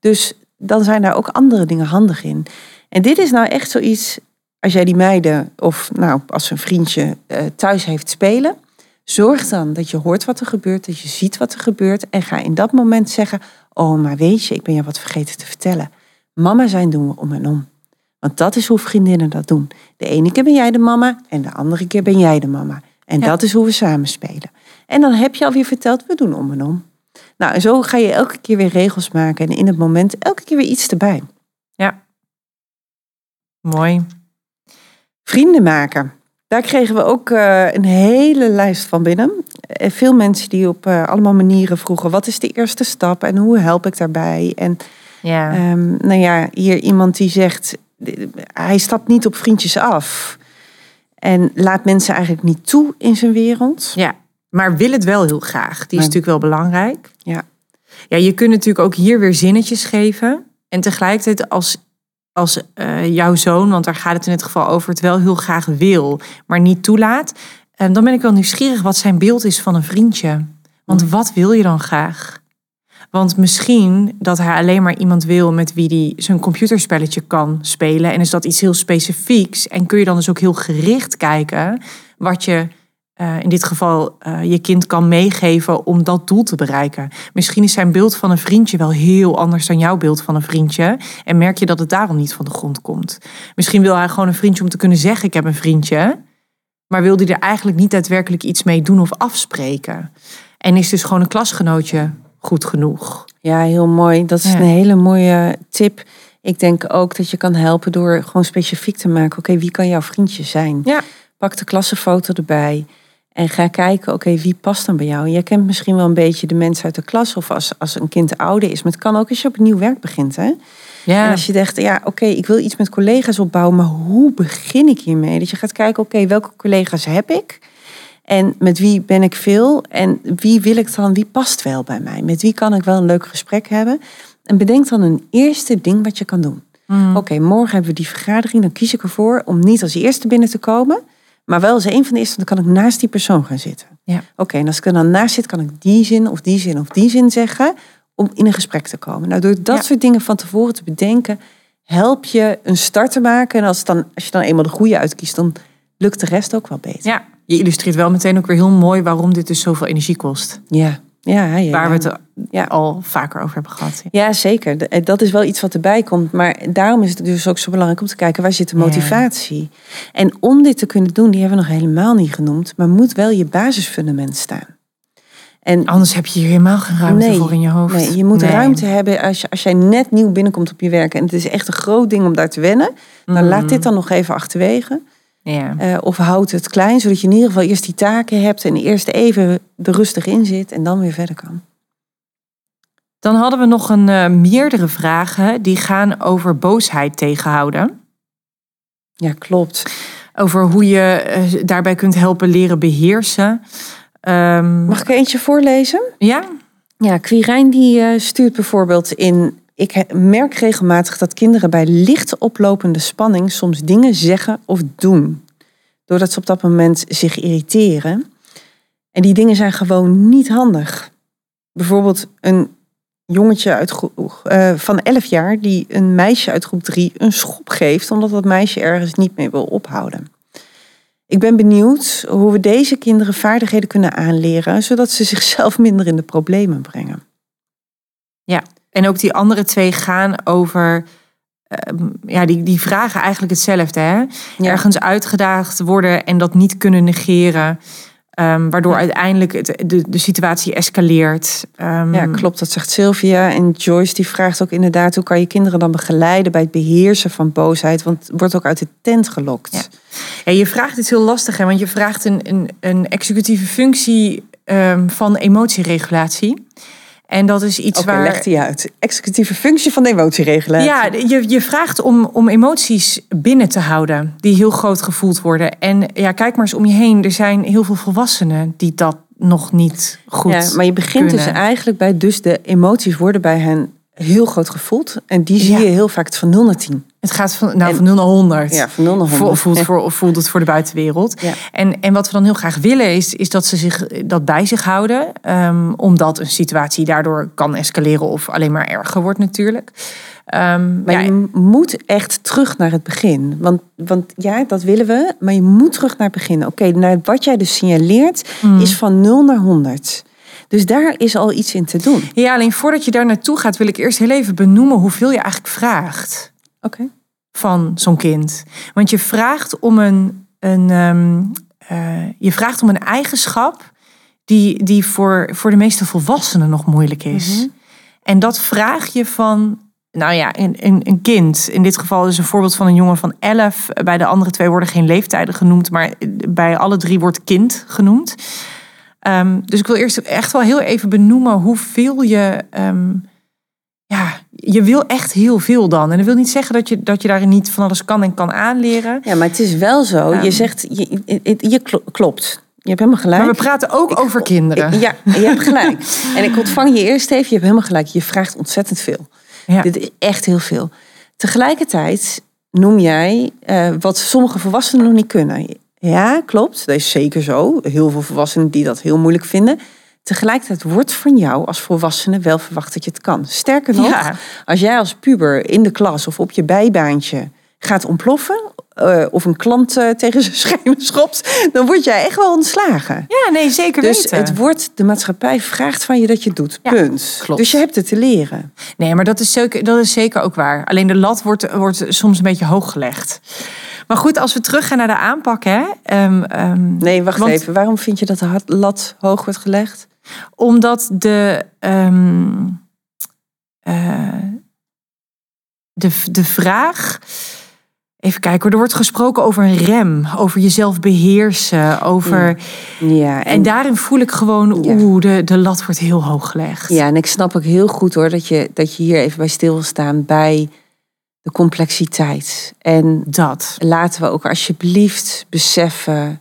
Dus dan zijn daar ook andere dingen handig in. En dit is nou echt zoiets, als jij die meiden of nou, als een vriendje eh, thuis heeft spelen, zorg dan dat je hoort wat er gebeurt, dat je ziet wat er gebeurt en ga in dat moment zeggen, oh maar weet je, ik ben je wat vergeten te vertellen. Mama zijn doen we om en om. Want dat is hoe vriendinnen dat doen. De ene keer ben jij de mama en de andere keer ben jij de mama. En Ja. dat is hoe we samen spelen. En dan heb je alweer verteld, we doen om en om. Nou, en zo ga je elke keer weer regels maken en in het moment elke keer weer iets erbij. Mooi. Vrienden maken. Daar kregen we ook eh, een hele lijst van binnen. Veel mensen die op eh, allemaal manieren vroegen: wat is de eerste stap en hoe help ik daarbij? En Ja. ehm, nou ja, hier iemand die zegt: hij stapt niet op vriendjes af. En laat mensen eigenlijk niet toe in zijn wereld. Ja, maar wil het wel heel graag. Die is Maar- natuurlijk wel belangrijk. Ja. Ja, je kunt natuurlijk ook hier weer zinnetjes geven. En tegelijkertijd als, als eh, jouw zoon, want daar gaat het in het geval over, het wel heel graag wil, maar niet toelaat. En dan ben ik wel nieuwsgierig wat zijn beeld is van een vriendje. Want wat wil je dan graag? Want misschien dat hij alleen maar iemand wil met wie hij zijn computerspelletje kan spelen. En is dat iets heel specifieks. En kun je dan dus ook heel gericht kijken wat je eh, in dit geval eh, je kind kan meegeven om dat doel te bereiken. Misschien is zijn beeld van een vriendje wel heel anders dan jouw beeld van een vriendje. En merk je dat het daarom niet van de grond komt. Misschien wil hij gewoon een vriendje om te kunnen zeggen: Ik heb een vriendje. Maar wil hij er eigenlijk niet daadwerkelijk iets mee doen of afspreken? En is dus gewoon een klasgenootje goed genoeg? Ja, heel mooi. Dat is Ja. een hele mooie tip. Ik denk ook dat je kan helpen door gewoon specifiek te maken. Oké, wie kan jouw vriendje zijn? Ja. Pak de klassenfoto erbij. En ga kijken, oké, wie past dan bij jou? Jij kent misschien wel een beetje de mensen uit de klas. Of als, als een kind ouder is. Maar het kan ook als je op een nieuw werk begint. Hè? Ja, En als je denkt, ja, oké, ik wil iets met collega's opbouwen. Maar hoe begin ik hiermee? Dat je gaat kijken, oké, welke collega's heb ik? En met wie ben ik veel? En wie wil ik dan, wie past wel bij mij? Met wie kan ik wel een leuk gesprek hebben? En bedenk dan een eerste ding wat je kan doen. Mm. Oké, morgen hebben we die vergadering. Dan kies ik ervoor om niet als eerste binnen te komen. Maar wel als een van de eerste, dan kan ik naast die persoon gaan zitten. Ja. Oké, en als ik er dan naast zit, kan ik die zin of die zin of die zin zeggen. Om in een gesprek te komen. Nou, door dat Ja. soort dingen van tevoren te bedenken, help je een start te maken. En als, dan, als je dan eenmaal de goede uitkiest, dan lukt de rest ook wel beter. ja, je illustreert wel meteen ook weer heel mooi waarom dit dus zoveel energie kost. Ja, ja, ja. Waar we het Ja. al vaker over hebben gehad. Ja, zeker. De- Dat is wel iets wat erbij komt. Maar daarom is het dus ook zo belangrijk om te kijken waar zit de motivatie. En om dit te kunnen doen, die hebben we nog helemaal niet genoemd, maar moet wel je basisfundament staan. En Anders heb je hier helemaal geen ruimte Nee, voor in je hoofd. nee, je moet Nee. ruimte hebben als, je, als jij net nieuw binnenkomt op je werk. En het is echt een groot ding om daar te wennen. Dan Mhm. laat dit dan nog even achterwege. Ja. Eh, of houd het klein, zodat je in ieder geval eerst die taken hebt. En eerst even er rustig in zit en dan weer verder kan. Dan hadden we nog een eh, meerdere vragen die gaan over boosheid tegenhouden. Ja, klopt. Over hoe je eh, daarbij kunt helpen leren beheersen. Ehm, Mag ik er eentje voorlezen? Ja? Ja, Quirijn die stuurt bijvoorbeeld in... Ik merk regelmatig dat kinderen bij licht oplopende spanning soms dingen zeggen of doen. Doordat ze op dat moment zich irriteren. En die dingen zijn gewoon niet handig. Bijvoorbeeld een jongetje uit, eh, van 11 jaar die een meisje uit groep 3 een schop geeft omdat dat meisje ergens niet mee wil ophouden. Ik ben benieuwd hoe we deze kinderen vaardigheden kunnen aanleren, zodat ze zichzelf minder in de problemen brengen. En ook die andere twee gaan over. ehm, ja, die, die vragen eigenlijk hetzelfde. Hè? Ja. Ergens uitgedaagd worden en dat niet kunnen negeren. ehm, waardoor Ja. uiteindelijk het, de, de situatie escaleert. Ehm, Ja, klopt, dat zegt Sylvia. En Joyce die vraagt ook inderdaad, hoe kan je kinderen dan begeleiden bij het beheersen van boosheid? Want het wordt ook uit de tent gelokt. Ja. Ja, je vraagt iets heel lastig, hè? want je vraagt een, een, een executieve functie van emotieregulatie. En dat is iets okay, waar. Legt hij uit. Executieve functie van de emotieregulatie. Ja, je, je vraagt om, om emoties binnen te houden die heel groot gevoeld worden. En ja, kijk maar eens om je heen. Er zijn heel veel volwassenen die dat nog niet goed. Ja, maar je begint dus eigenlijk bij, dus de emoties worden bij hen heel groot gevoeld. En die zie je heel vaak van 0 naar 10. Het gaat van, nou, van 0 naar 100. Ja, van 0 naar 100. Voelt, voor, voelt het voor de buitenwereld. Ja. En, en wat we dan heel graag willen is, is dat ze zich dat bij zich houden. Um, omdat een situatie daardoor kan escaleren of alleen maar erger wordt natuurlijk. Um, maar ja, je moet echt terug naar het begin. Want, want ja, dat willen we. Maar je moet terug naar het begin. Oké, okay, wat jij dus signaleert mm. is van 0 naar 100. Dus daar is al iets in te doen. Ja, alleen voordat je daar naartoe gaat, wil ik eerst heel even benoemen hoeveel je eigenlijk vraagt. Van zo'n kind. Want je vraagt om een, een, um, uh, je vraagt om een eigenschap die, die voor, voor de meeste volwassenen nog moeilijk is. Mm -hmm. En dat vraag je van, nou ja, een, een, een, kind. In dit geval is een voorbeeld van een jongen van 11. Bij de andere twee worden geen leeftijden genoemd, maar bij alle drie wordt kind genoemd. Um, dus ik wil eerst echt wel heel even benoemen hoeveel je. Um, ja, je wil echt heel veel dan. En dat wil niet zeggen dat je, dat je daarin niet van alles kan en kan aanleren. Ja, maar het is wel zo. Je zegt, je, je, je klopt. Je hebt helemaal gelijk. Maar we praten ook ik, over kinderen. ja, je hebt gelijk. en ik ontvang je eerst even. Je hebt helemaal gelijk. Je vraagt ontzettend veel. Ja. Dit is echt heel veel. Tegelijkertijd noem jij uh, wat sommige volwassenen nog niet kunnen. Ja, klopt. Dat is zeker zo. Heel veel volwassenen die dat heel moeilijk vinden. Tegelijkertijd wordt van jou als volwassene wel verwacht dat je het kan. Sterker nog, als jij als puber in de klas of op je bijbaantje gaat ontploffen, uh, of een klant uh, tegen zijn schenen schopt, dan word jij echt wel ontslagen. Ja, nee, zeker dus weten. het wordt, de maatschappij vraagt van je dat je het doet. Ja, punt. Klopt. Dus je hebt het te leren. Nee, maar dat is, zeker, dat is zeker ook waar. Alleen de lat wordt, wordt soms een beetje hoog gelegd. Maar goed, als we teruggaan naar de aanpak. Hè, um, um, nee, wacht want, even. Waarom vind je dat de lat hoog wordt gelegd? Omdat de, um, uh, de, de vraag. Even kijken, er wordt gesproken over een rem, over jezelf beheersen, over. Ja, en, en daarin voel ik gewoon, ja. oeh, de, de lat wordt heel hoog gelegd. Ja, en ik snap ook heel goed hoor dat je, dat je hier even bij stil wil staan bij de complexiteit. En dat. Laten we ook alsjeblieft beseffen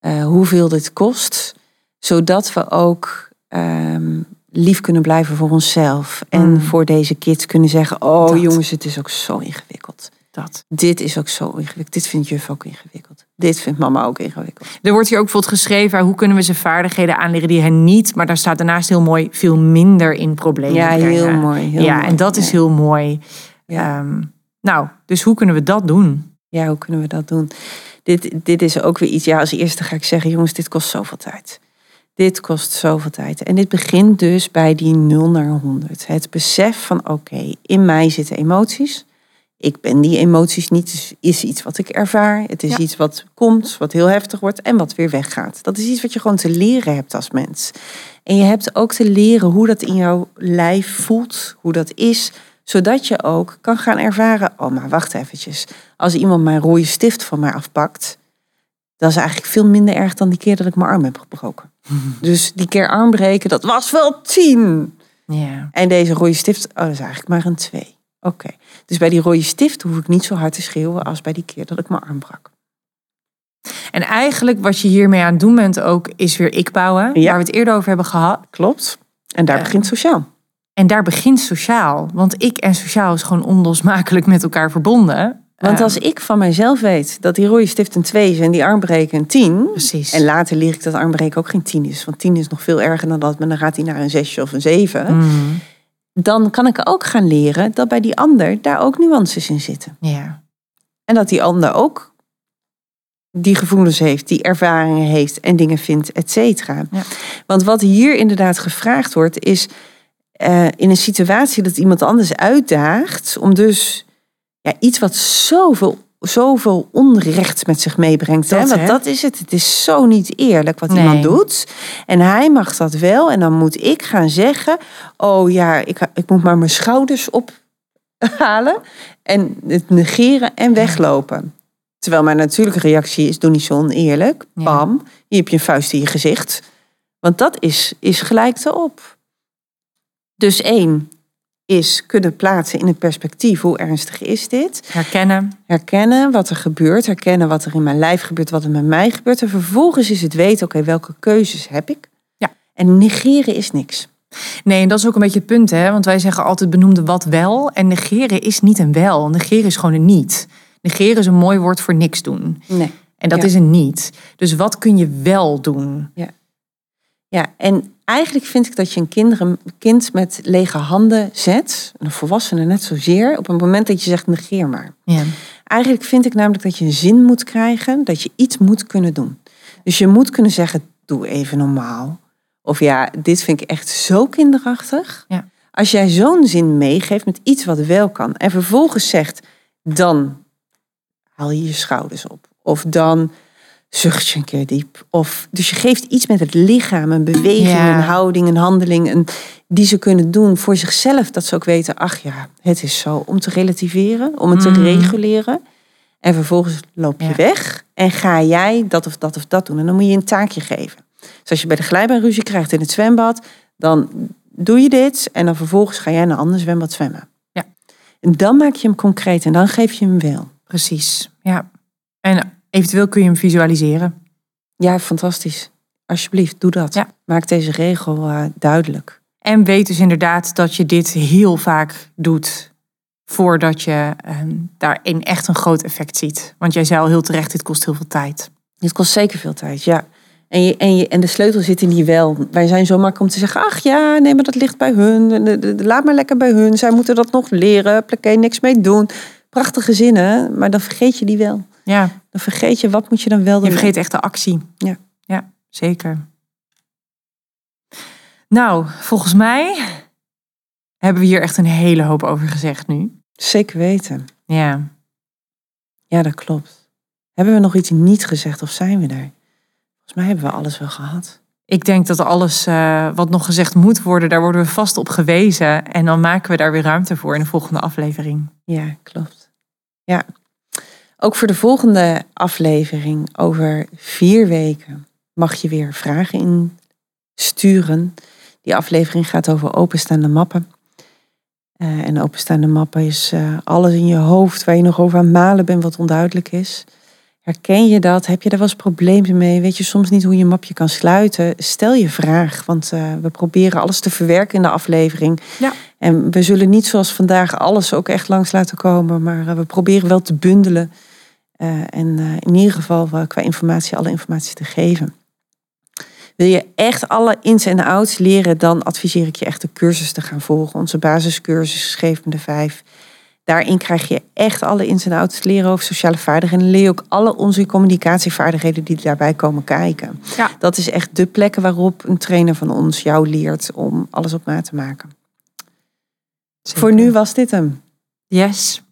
uh, hoeveel dit kost, zodat we ook um, lief kunnen blijven voor onszelf. En mm. voor deze kids kunnen zeggen: Oh dat. jongens, het is ook zo ingewikkeld. Dat. Dit is ook zo ingewikkeld. Dit vindt juf ook ingewikkeld. Dit vindt mama ook ingewikkeld. Er wordt hier ook bijvoorbeeld geschreven: hoe kunnen we ze vaardigheden aanleren die hen niet, maar daar staat daarnaast heel mooi veel minder in problemen. Ja, heel mooi. Heel ja, mooi. en dat is heel mooi. Ja. Um, nou, dus hoe kunnen we dat doen? Ja, hoe kunnen we dat doen? Dit, dit is ook weer iets. Ja, als eerste ga ik zeggen: jongens, dit kost zoveel tijd. Dit kost zoveel tijd. En dit begint dus bij die 0 naar 100. Het besef van: oké, okay, in mij zitten emoties. Ik ben die emoties niet. Het is iets wat ik ervaar. Het is ja. iets wat komt, wat heel heftig wordt en wat weer weggaat. Dat is iets wat je gewoon te leren hebt als mens. En je hebt ook te leren hoe dat in jouw lijf voelt, hoe dat is, zodat je ook kan gaan ervaren, oh maar wacht eventjes. Als iemand mijn rode stift van mij afpakt, dat is eigenlijk veel minder erg dan die keer dat ik mijn arm heb gebroken. Dus die keer arm breken, dat was wel tien. Yeah. En deze rode stift, oh dat is eigenlijk maar een twee. Oké, okay. dus bij die rode stift hoef ik niet zo hard te schreeuwen als bij die keer dat ik mijn arm brak. En eigenlijk wat je hiermee aan het doen bent ook, is weer ik bouwen. Ja. Waar we het eerder over hebben gehad. Klopt. En daar uh, begint sociaal. En daar begint sociaal. Want ik en sociaal is gewoon onlosmakelijk met elkaar verbonden. Want als ik van mijzelf weet dat die rode stift een 2 is en die armbreken een 10. Precies. En later leer ik dat armbreken ook geen 10 is. Want 10 is nog veel erger dan dat, maar dan gaat hij naar een 6 of een 7. Mm. Dan kan ik ook gaan leren dat bij die ander daar ook nuances in zitten. Ja. En dat die ander ook die gevoelens heeft, die ervaringen heeft en dingen vindt, et cetera. Ja. Want wat hier inderdaad gevraagd wordt, is uh, in een situatie dat iemand anders uitdaagt om dus ja, iets wat zoveel, zoveel onrecht met zich meebrengt. Dat, hè? Want hè? dat is het. Het is zo niet eerlijk wat Nee. iemand doet. En hij mag dat wel. En dan moet ik gaan zeggen: Oh ja, ik, ik moet maar mijn schouders ophalen. En het negeren en weglopen. Terwijl mijn natuurlijke reactie is: Doe niet zo oneerlijk. Bam, hier heb je een vuist in je gezicht. Want dat is, is gelijk te op. Dus één is kunnen plaatsen in het perspectief. Hoe ernstig is dit? Herkennen. Herkennen wat er gebeurt. Herkennen wat er in mijn lijf gebeurt, wat er met mij gebeurt. En vervolgens is het weten, oké, welke keuzes heb ik? Ja. En negeren is niks. Nee, en dat is ook een beetje het punt, hè? Want wij zeggen altijd benoemde wat wel. En negeren is niet een wel. Negeren is gewoon een niet. Negeren is een mooi woord voor niks doen. Nee. En dat Ja. is een niet. Dus wat kun je wel doen? Ja, en eigenlijk vind ik dat je een kinderen, een kind met lege handen zet, een volwassene net zozeer, op het moment dat je zegt negeer maar. Ja. Eigenlijk vind ik namelijk dat je een zin moet krijgen, dat je iets moet kunnen doen. Dus je moet kunnen zeggen, doe even normaal. Of ja, dit vind ik echt zo kinderachtig. Ja. Als jij zo'n zin meegeeft met iets wat wel kan en vervolgens zegt, dan haal je je schouders op. Of dan zucht je een keer diep. Of, dus je geeft iets met het lichaam, een beweging, Ja. een houding, een handeling, een, die ze kunnen doen voor zichzelf. Dat ze ook weten, ach ja, het is zo. Om te relativeren, om het te Mm. reguleren. En vervolgens loop je Ja. weg en ga jij dat of dat of dat doen. En dan moet je een taakje geven. Dus als je bij de glijbaan ruzie krijgt in het zwembad, dan doe je dit en dan vervolgens ga jij naar een ander zwembad zwemmen. Ja. En dan maak je hem concreet en dan geef je hem wel. Precies. Ja. En eventueel kun je hem visualiseren. Ja, fantastisch. Alsjeblieft, doe dat. Ja. Maak deze regel eh, duidelijk. En weet dus inderdaad dat je dit heel vaak doet voordat je ehm, daarin echt een groot effect ziet. Want jij zei al heel terecht, dit kost heel veel tijd. Dit kost zeker veel tijd, ja. En, je, en, je, en de sleutel zit in die wel. Wij zijn zo makkelijk om te zeggen, ach ja, nee, maar dat ligt bij hun. Laat maar lekker bij hun. Zij moeten dat nog leren. Plekke niks mee doen. Prachtige zinnen, maar dan vergeet je die wel. Ja, Dan vergeet je, wat moet je dan wel doen? je vergeet echt de actie. Ja. Ja, zeker. Nou, volgens mij hebben we hier echt een hele hoop over gezegd nu. Zeker weten. Ja. Ja, dat klopt. Hebben we nog iets niet gezegd of zijn we daar? Volgens mij hebben we alles wel gehad. Ik denk dat alles eh, wat nog gezegd moet worden, daar worden we vast op gewezen. En dan maken we daar weer ruimte voor in de volgende aflevering. Ja, klopt. Ja. Ook voor de volgende aflevering over vier weken mag je weer vragen insturen. Die aflevering gaat over openstaande mappen. Eh, en openstaande mappen is eh, alles in je hoofd waar je nog over aan het malen bent wat onduidelijk is. Herken je dat? Heb je daar wel eens problemen mee? Weet je soms niet hoe je een mapje kan sluiten? Stel je vraag, want eh, we proberen alles te verwerken in de aflevering. Ja. En we zullen niet zoals vandaag alles ook echt langs laten komen, maar we proberen wel te bundelen. Eh, en eh, in ieder geval qua informatie alle informatie te geven. Wil je echt alle ins en outs leren, dan adviseer ik je echt de cursus te gaan volgen. Onze basiscursus Geef me de vijf. Daarin krijg je echt alle ins en outs leren over sociale vaardigheden. En leer je ook alle onze communicatievaardigheden die daarbij komen kijken. Ja. Dat is echt de plekken waarop een trainer van ons jou leert om alles op maat te maken. Voor nu was dit hem. Yes.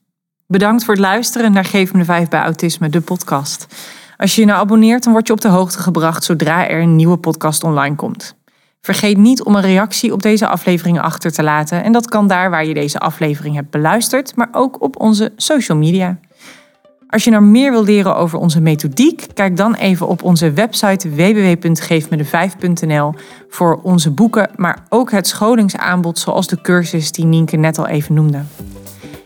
Bedankt voor het luisteren naar Geef me de Vijf bij Autisme, de podcast. Als je je nou abonneert, dan word je op de hoogte gebracht zodra er een nieuwe podcast online komt. Vergeet niet om een reactie op deze aflevering achter te laten. En dat kan daar waar je deze aflevering hebt beluisterd, maar ook op onze social media. Als je nou meer wil leren over onze methodiek, kijk dan even op onze website www.geefmede5.nl voor onze boeken, maar ook het scholingsaanbod zoals de cursus die Nienke net al even noemde.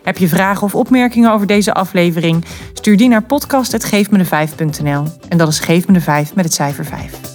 Heb je vragen of opmerkingen over deze aflevering? Stuur die naar podcast.geefmede5.nl. En dat is Geef me de 5 met het cijfer 5.